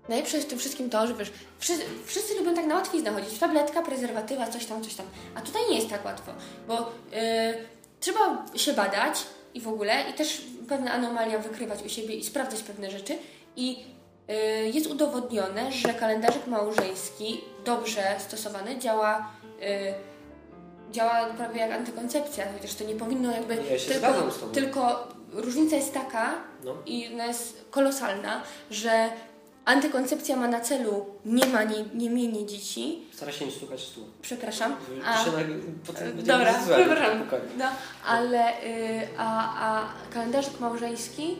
najlepsze jest w tym wszystkim to, że wiesz, wszyscy, wszyscy lubią tak na łatwiznę chodzić, tabletka, prezerwatywa, coś tam, coś tam, a tutaj nie jest tak łatwo, bo y, trzeba się badać i w ogóle i też pewne anomalia wykrywać u siebie i sprawdzać pewne rzeczy. I y, jest udowodnione, że kalendarzyk małżeński dobrze stosowany działa y, działa prawie jak antykoncepcja, chociaż to nie powinno jakby Ja się tylko, z tobą. tylko różnica jest taka No. i ona jest kolosalna, że antykoncepcja ma na celu nie ma nie, nie mienie dzieci, Stara się nie stukać w stół. przepraszam, A, będzie dobra, przepraszam. no, ale y, a, a kalendarzyk małżeński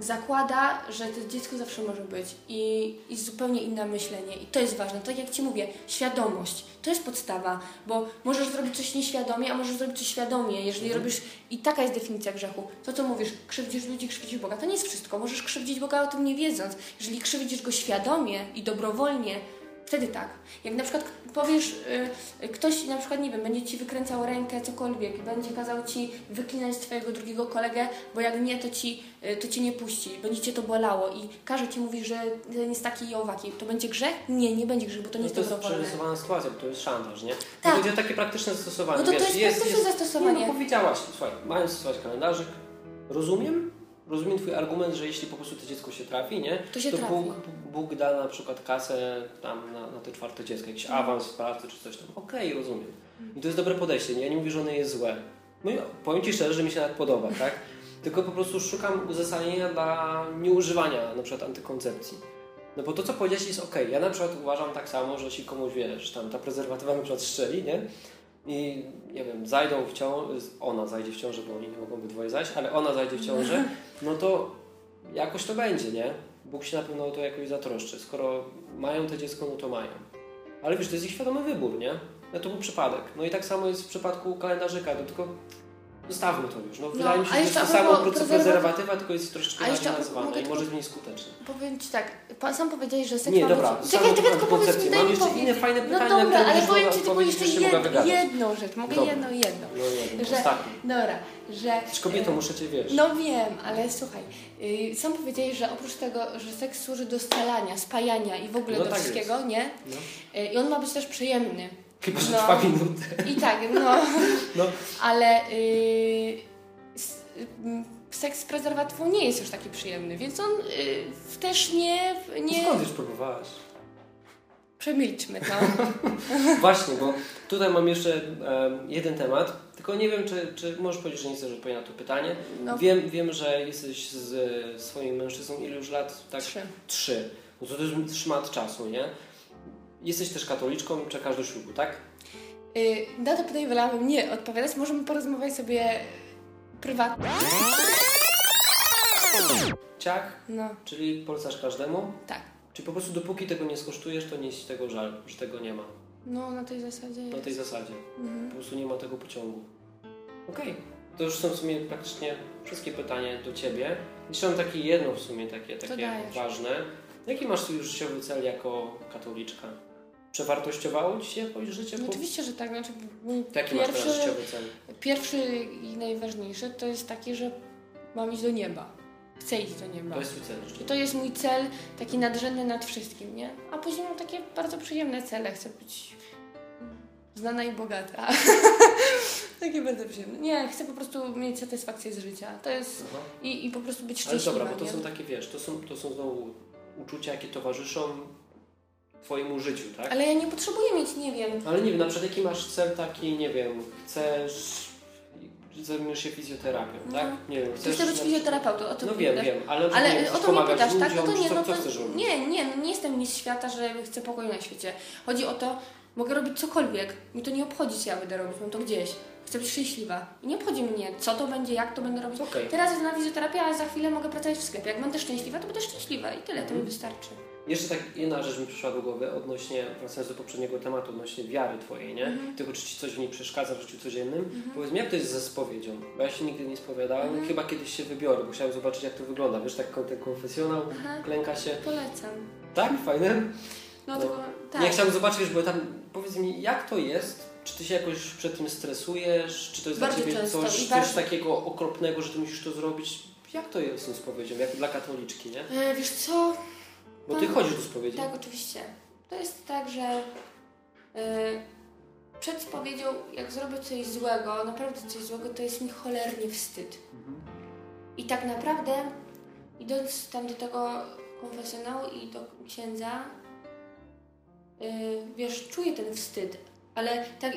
zakłada, że to dziecko zawsze może być i, i zupełnie inne myślenie i to jest ważne. Tak jak Ci mówię, świadomość, to jest podstawa, bo możesz zrobić coś nieświadomie, a możesz zrobić coś świadomie, jeżeli Mhm. robisz i taka jest definicja grzechu. To co mówisz, krzywdzisz ludzi, krzywdzisz Boga, to nie jest wszystko, możesz krzywdzić Boga o tym nie wiedząc. Jeżeli krzywdzisz Go świadomie i dobrowolnie, wtedy tak. Jak na przykład powiesz, y, ktoś na przykład, nie wiem, będzie Ci wykręcał rękę, cokolwiek, będzie kazał Ci wyklinać Twojego drugiego kolegę, bo jak nie, to Ci, y, to cię nie puści, będzie Cię to bolało i każe Ci mówić, że ten jest taki i owaki. To będzie grzech? Nie, nie będzie grzech, bo to nie No jest to jest dobrowolne. przerysowana sytuacja, bo to jest szantaż, nie? Tak. O takie praktyczne zastosowanie. No to to Wiesz, jest praktyczne Nie, zastosowanie. no powiedziałaś, słuchaj, mają stosować kalendarzyk, rozumiem, rozumiem twój argument, że jeśli po prostu to dziecko się trafi, nie? To się trafi. Bóg, Bóg da na przykład kasę tam na, na te czwarte dziecko, jakiś Mhm. awans w pracy czy coś tam. Okej, rozumiem. I to jest dobre podejście, nie? Ja nie mówię, że ono jest złe. No i powiem Ci szczerze, że mi się nawet podoba, tak? Tylko po prostu szukam uzasadnienia dla nieużywania na przykład antykoncepcji. No bo to, co powiedziałeś jest ok. Ja na przykład uważam tak samo, że jeśli komuś, wiesz, tam ta prezerwatywa na przykład strzeli, nie? I nie wiem, zajdą w ciążę, ona zajdzie w ciążę, bo oni nie mogą obydwoje zajść, ale ona zajdzie w ciążę, no to jakoś to będzie, nie? Bóg się na pewno o to jakoś zatroszczy. Skoro mają to dziecko, no to mają. Ale wiesz, to jest ich świadomy wybór, nie? No to był przypadek. No i tak samo jest w przypadku kalendarzyka, no tylko zostawmy to już. No, wydaje mi się, że to jest samo proces prezerwatyw- prezerwatywa, tylko jest troszeczkę inaczej mogę i może jest mniej skuteczne. Powiem Ci tak, pa- sam powiedziałeś, że seks Nie, dobra, być... Czekaj, czekaj, tylko powiedz mi, daj mi jeszcze inne fajne pytania, No dobra, ale powiem Ci tylko jeszcze jed, jedną rzecz, mogę Dobra. jedną, jedną. No nie, Że-. Dobra, że... Z kobietą muszę Cię wiesz. No wiem, ale słuchaj, yy, sam powiedziałeś, że oprócz tego, że seks służy do scalania, spajania i w ogóle No do tak wszystkiego, nie? No. Yy, I on ma być też przyjemny. Chyba, że No. trwa minutę. I tak, no. No. Ale yy, seks z prezerwatywą nie jest już taki przyjemny, więc on yy, też nie... nie... Skąd już próbowałaś? Przemilczmy to. Właśnie, bo tutaj mam jeszcze em, jeden temat, tylko nie wiem, czy, czy możesz powiedzieć, że nie chcesz odpowiedzieć na to pytanie. No, Wiem, wiem, że jesteś z swoim mężczyzną ile już lat? Tak, trzy. Trzy. No to to jest szmat czasu, nie? Jesteś też katoliczką, czekasz do ślubu, tak? Yy, na to pytanie wolałabym nie odpowiadać. Możemy porozmawiać sobie prywatnie. Ciach, No, czyli polecasz każdemu? tak. Czyli po prostu dopóki tego nie skosztujesz, to nie jest tego żal, że tego nie ma. No, na tej zasadzie Na jest. tej zasadzie. Mhm. Po prostu nie ma tego pociągu. Okej. To już są w sumie praktycznie wszystkie pytania do Ciebie. Jeszcze mam takie jedno w sumie takie, takie ważne. Jaki masz swój życiowy cel jako katoliczka? Przewartościowało Ci się życie? No, oczywiście, że tak. Znaczy, mój Jaki masz pierwszy, życiowy cel? pierwszy i najważniejszy to jest taki, że mam iść do nieba. Chcę iść do nieba. To jest Twój cel I to jest mój cel, taki nadrzędny nad wszystkim, nie? A później mam takie bardzo przyjemne cele. Chcę być znana i bogata. takie bardzo przyjemne. Nie, chcę po prostu mieć satysfakcję z życia. To jest... Aha. I, i po prostu być Ale szczęśliwa, dobra, bo to nie? są takie, wiesz, to są, to są znowu uczucia, jakie towarzyszą Twojemu życiu, tak? Ale ja nie potrzebuję mieć, nie wiem, Ale nie wiem, na przykład jaki masz cel taki, nie wiem, chcesz, zajmujesz się fizjoterapią, No. tak? Nie wiem, chcesz... być fizjoterapeutą, o tym No wiem, wiem, ale, Ale nie o to mnie pytasz, tak? No ludziom, to nie, co, no co to robić? nie, nie, no nie jestem mistrz świata, że chcę pokoju na świecie. Chodzi o to, mogę robić cokolwiek. Mi to nie obchodzi, co ja będę robić, mam to gdzieś. Chcę być szczęśliwa. I nie obchodzi mnie, co to będzie, jak to będę robić. Okej. Teraz jest na fizjoterapia, a za chwilę mogę pracować w sklepie. Jak będę szczęśliwa, to będę szczęśliwa i tyle, to mi Mhm. wystarczy. Jeszcze tak jedna rzecz mi przyszła do głowy odnośnie, wracając do poprzedniego tematu, odnośnie wiary Twojej, nie? Mhm. Tego, czy Ci coś w niej przeszkadza w życiu codziennym. Mhm. Powiedz mi, jak to jest ze spowiedzią? Bo ja się nigdy nie spowiadałem, Mhm. chyba kiedyś się wybiorę, bo chciałem zobaczyć, jak to wygląda. Wiesz, tak ten konfesjonał, Aha, klęka się. polecam. Tak? Fajne? No, No. tylko, tak. Ja chciałem zobaczyć, bo tam, powiedz mi, jak to jest? Czy Ty się jakoś przed tym stresujesz? Czy to jest Bardzo dla Ciebie często coś, bardzo- takiego okropnego, że Ty musisz to zrobić? Jak to jest z spowiedzią? Jak dla katoliczki, nie? E, wiesz co, Bo Ty No. chodzisz do spowiedzi. Tak, oczywiście. To jest tak, że y, przed spowiedzią, jak zrobię coś złego, naprawdę coś złego, to jest mi cholernie wstyd. Mhm. I tak naprawdę, idąc tam do tego konfesjonału i do księdza, y, wiesz, czuję ten wstyd, ale tak,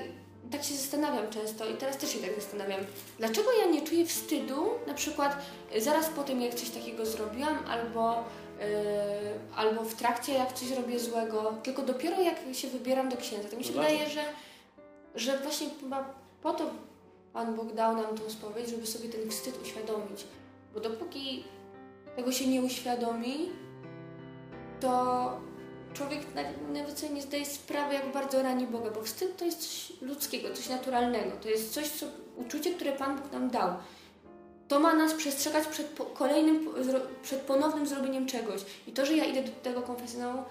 tak się zastanawiam często i teraz też się tak zastanawiam, dlaczego ja nie czuję wstydu, na przykład zaraz po tym, jak coś takiego zrobiłam, albo, albo w trakcie, jak coś robię złego, tylko dopiero jak się wybieram do księdza. To mi się No wydaje, że, że właśnie chyba po to Pan Bóg dał nam tą spowiedź, żeby sobie ten wstyd uświadomić. Bo dopóki tego się nie uświadomi, to człowiek na- nawet sobie nie zdaje sprawy, jak bardzo rani Boga, bo wstyd to jest coś ludzkiego, coś naturalnego. To jest coś, co, uczucie, które Pan Bóg nam dał. To ma nas przestrzegać przed po, kolejnym, przed ponownym zrobieniem czegoś. I to, że ja idę do tego konfesjonału,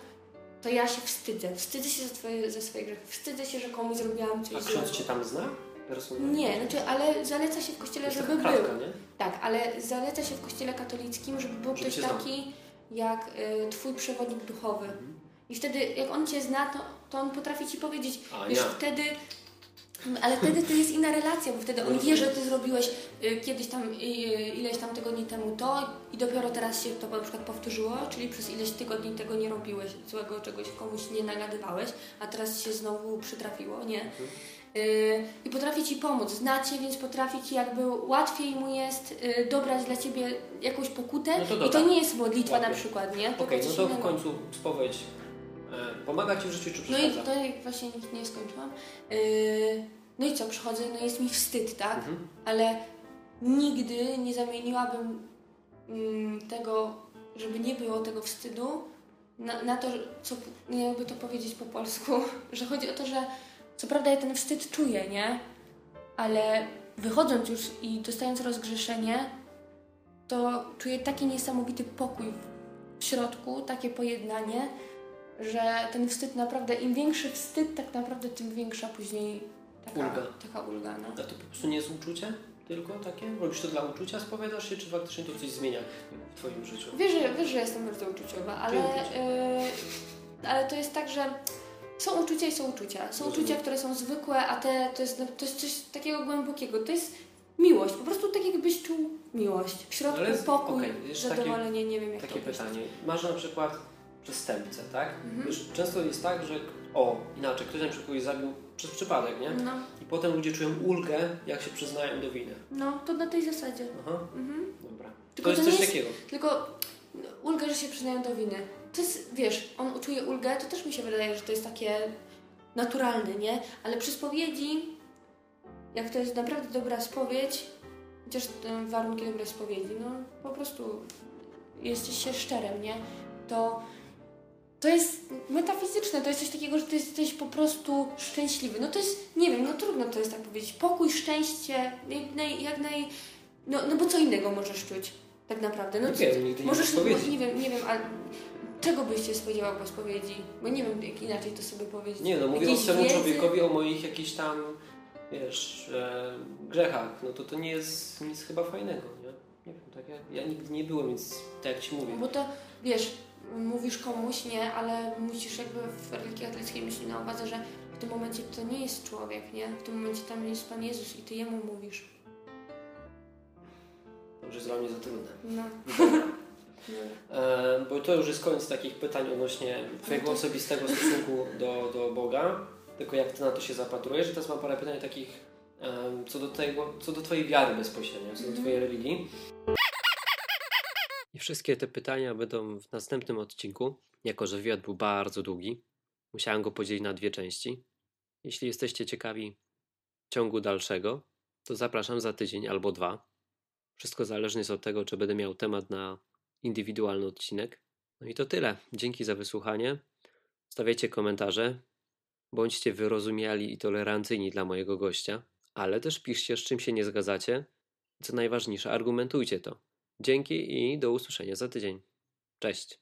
to ja się wstydzę. Wstydzę się za, twoje, za swoje grzechy. Wstydzę się, że komuś zrobiłam coś A ksiądz Cię tam zna? Personalnie? Nie, znaczy, ale zaleca się w kościele, żeby był. kratka? Tak, ale zaleca się w kościele katolickim, żeby był Żeby ktoś taki jak y, twój przewodnik duchowy. Mhm. I wtedy, jak on cię zna, to, to on potrafi ci powiedzieć, A, wtedy Ale wtedy to jest inna relacja, bo wtedy on wie, że ty zrobiłeś y, kiedyś tam, y, ileś tam tygodni temu to i dopiero teraz się to na przykład powtórzyło, czyli przez ileś tygodni tego nie robiłeś, złego czegoś komuś nie nagadywałeś, a teraz się znowu przytrafiło, nie? Y, I potrafi ci pomóc, znacie, więc potrafi ci jakby łatwiej mu jest y, dobrać dla ciebie jakąś pokutę No to i to nie jest modlitwa na przykład, nie? Okej, Tylko no to w innego. końcu spowiedź e, pomaga Ci w życiu czy No i przeszkadza? to jak właśnie nie, nie skończyłam. Yy, no i co, przychodzę, no jest mi wstyd, tak? Mhm. Ale nigdy nie zamieniłabym mm, tego, żeby nie było tego wstydu, na, na to, co, nie jakby to powiedzieć po polsku, że chodzi o to, że co prawda ja ten wstyd czuję, nie? Ale wychodząc już i dostając rozgrzeszenie, to czuję taki niesamowity pokój w środku, takie pojednanie, że ten wstyd naprawdę, im większy wstyd, tak naprawdę tym większa później taka Ulga. Taka ulga no. A to po prostu nie jest uczucie tylko takie? Robisz to dla uczucia, spowiadasz się, czy faktycznie to coś zmienia w Twoim życiu? Wiesz, że, wiesz, że jestem bardzo uczuciowa, ale, yy, ale to jest tak, że są uczucia i są uczucia. Są Rozumiem. uczucia, które są zwykłe, a te to jest, to jest coś takiego głębokiego. To jest miłość, po prostu tak jakbyś czuł miłość. W środku Ale pokój, takie- zadowolenie, nie wiem jak Takie to określić. pytanie. Masz na przykład przestępcę, tak? Mhm. Wiesz, często jest tak, że o, inaczej, ktoś na przykład kogoś zabił przez przypadek, nie? No, I potem ludzie czują ulgę, jak się przyznają do winy. no, to na tej zasadzie. Aha, Mhm. dobra. Tylko to jest to coś jest- takiego. Tylko ulgę, że się przyznają do winy. To jest, wiesz, on czuje ulgę, to też mi się wydaje, że to jest takie naturalne, nie? Ale przy spowiedzi, jak to jest naprawdę dobra spowiedź, chociaż warunki dobrej spowiedzi, no po prostu jesteś się szczerym, nie? To to jest metafizyczne, to jest coś takiego, że ty jesteś po prostu szczęśliwy. No to jest, nie wiem, no trudno to jest tak powiedzieć. Pokój, szczęście, jak naj, jak naj no, no bo co innego możesz czuć tak naprawdę? No Nie co- wiem, nigdy nie Możesz, było nie, nie wiem, nie wiem, ale czego byś się spodziewał po spowiedzi? Bo nie wiem, jak inaczej to sobie powiedzieć. Nie no, mówię Jakiejś temu człowiekowi o moich jakichś tam, wiesz, e, grzechach, no to to nie jest nic chyba fajnego, nie? Nie wiem, tak ja, ja nigdy nie byłem, więc tak jak Ci mówię. Bo to, wiesz, mówisz komuś, nie, ale musisz jakby w religii katolickiej mieć na uwadze, że w tym momencie to nie jest człowiek, nie? W tym momencie tam jest Pan Jezus i Ty Jemu mówisz. To już jest dla mnie za trudne. No. E, bo to już jest koniec takich pytań odnośnie Twojego osobistego stosunku do, do Boga. Tylko jak Ty na to się zapatrujesz. I teraz mam parę pytań takich co, do tego, co do Twojej wiary bezpośrednio, co do Mhm. Twojej religii. I wszystkie te pytania będą w następnym odcinku. Jako, że wywiad był bardzo długi, musiałem go podzielić na dwie części. Jeśli jesteście ciekawi ciągu dalszego, to zapraszam za tydzień albo dwa. Wszystko zależne jest od tego, czy będę miał temat na indywidualny odcinek. No i to tyle. Dzięki za wysłuchanie. Stawiajcie komentarze. Bądźcie wyrozumiali i tolerancyjni dla mojego gościa, ale też piszcie, z czym się nie zgadzacie. Co najważniejsze, argumentujcie to. Dzięki i do usłyszenia za tydzień. Cześć.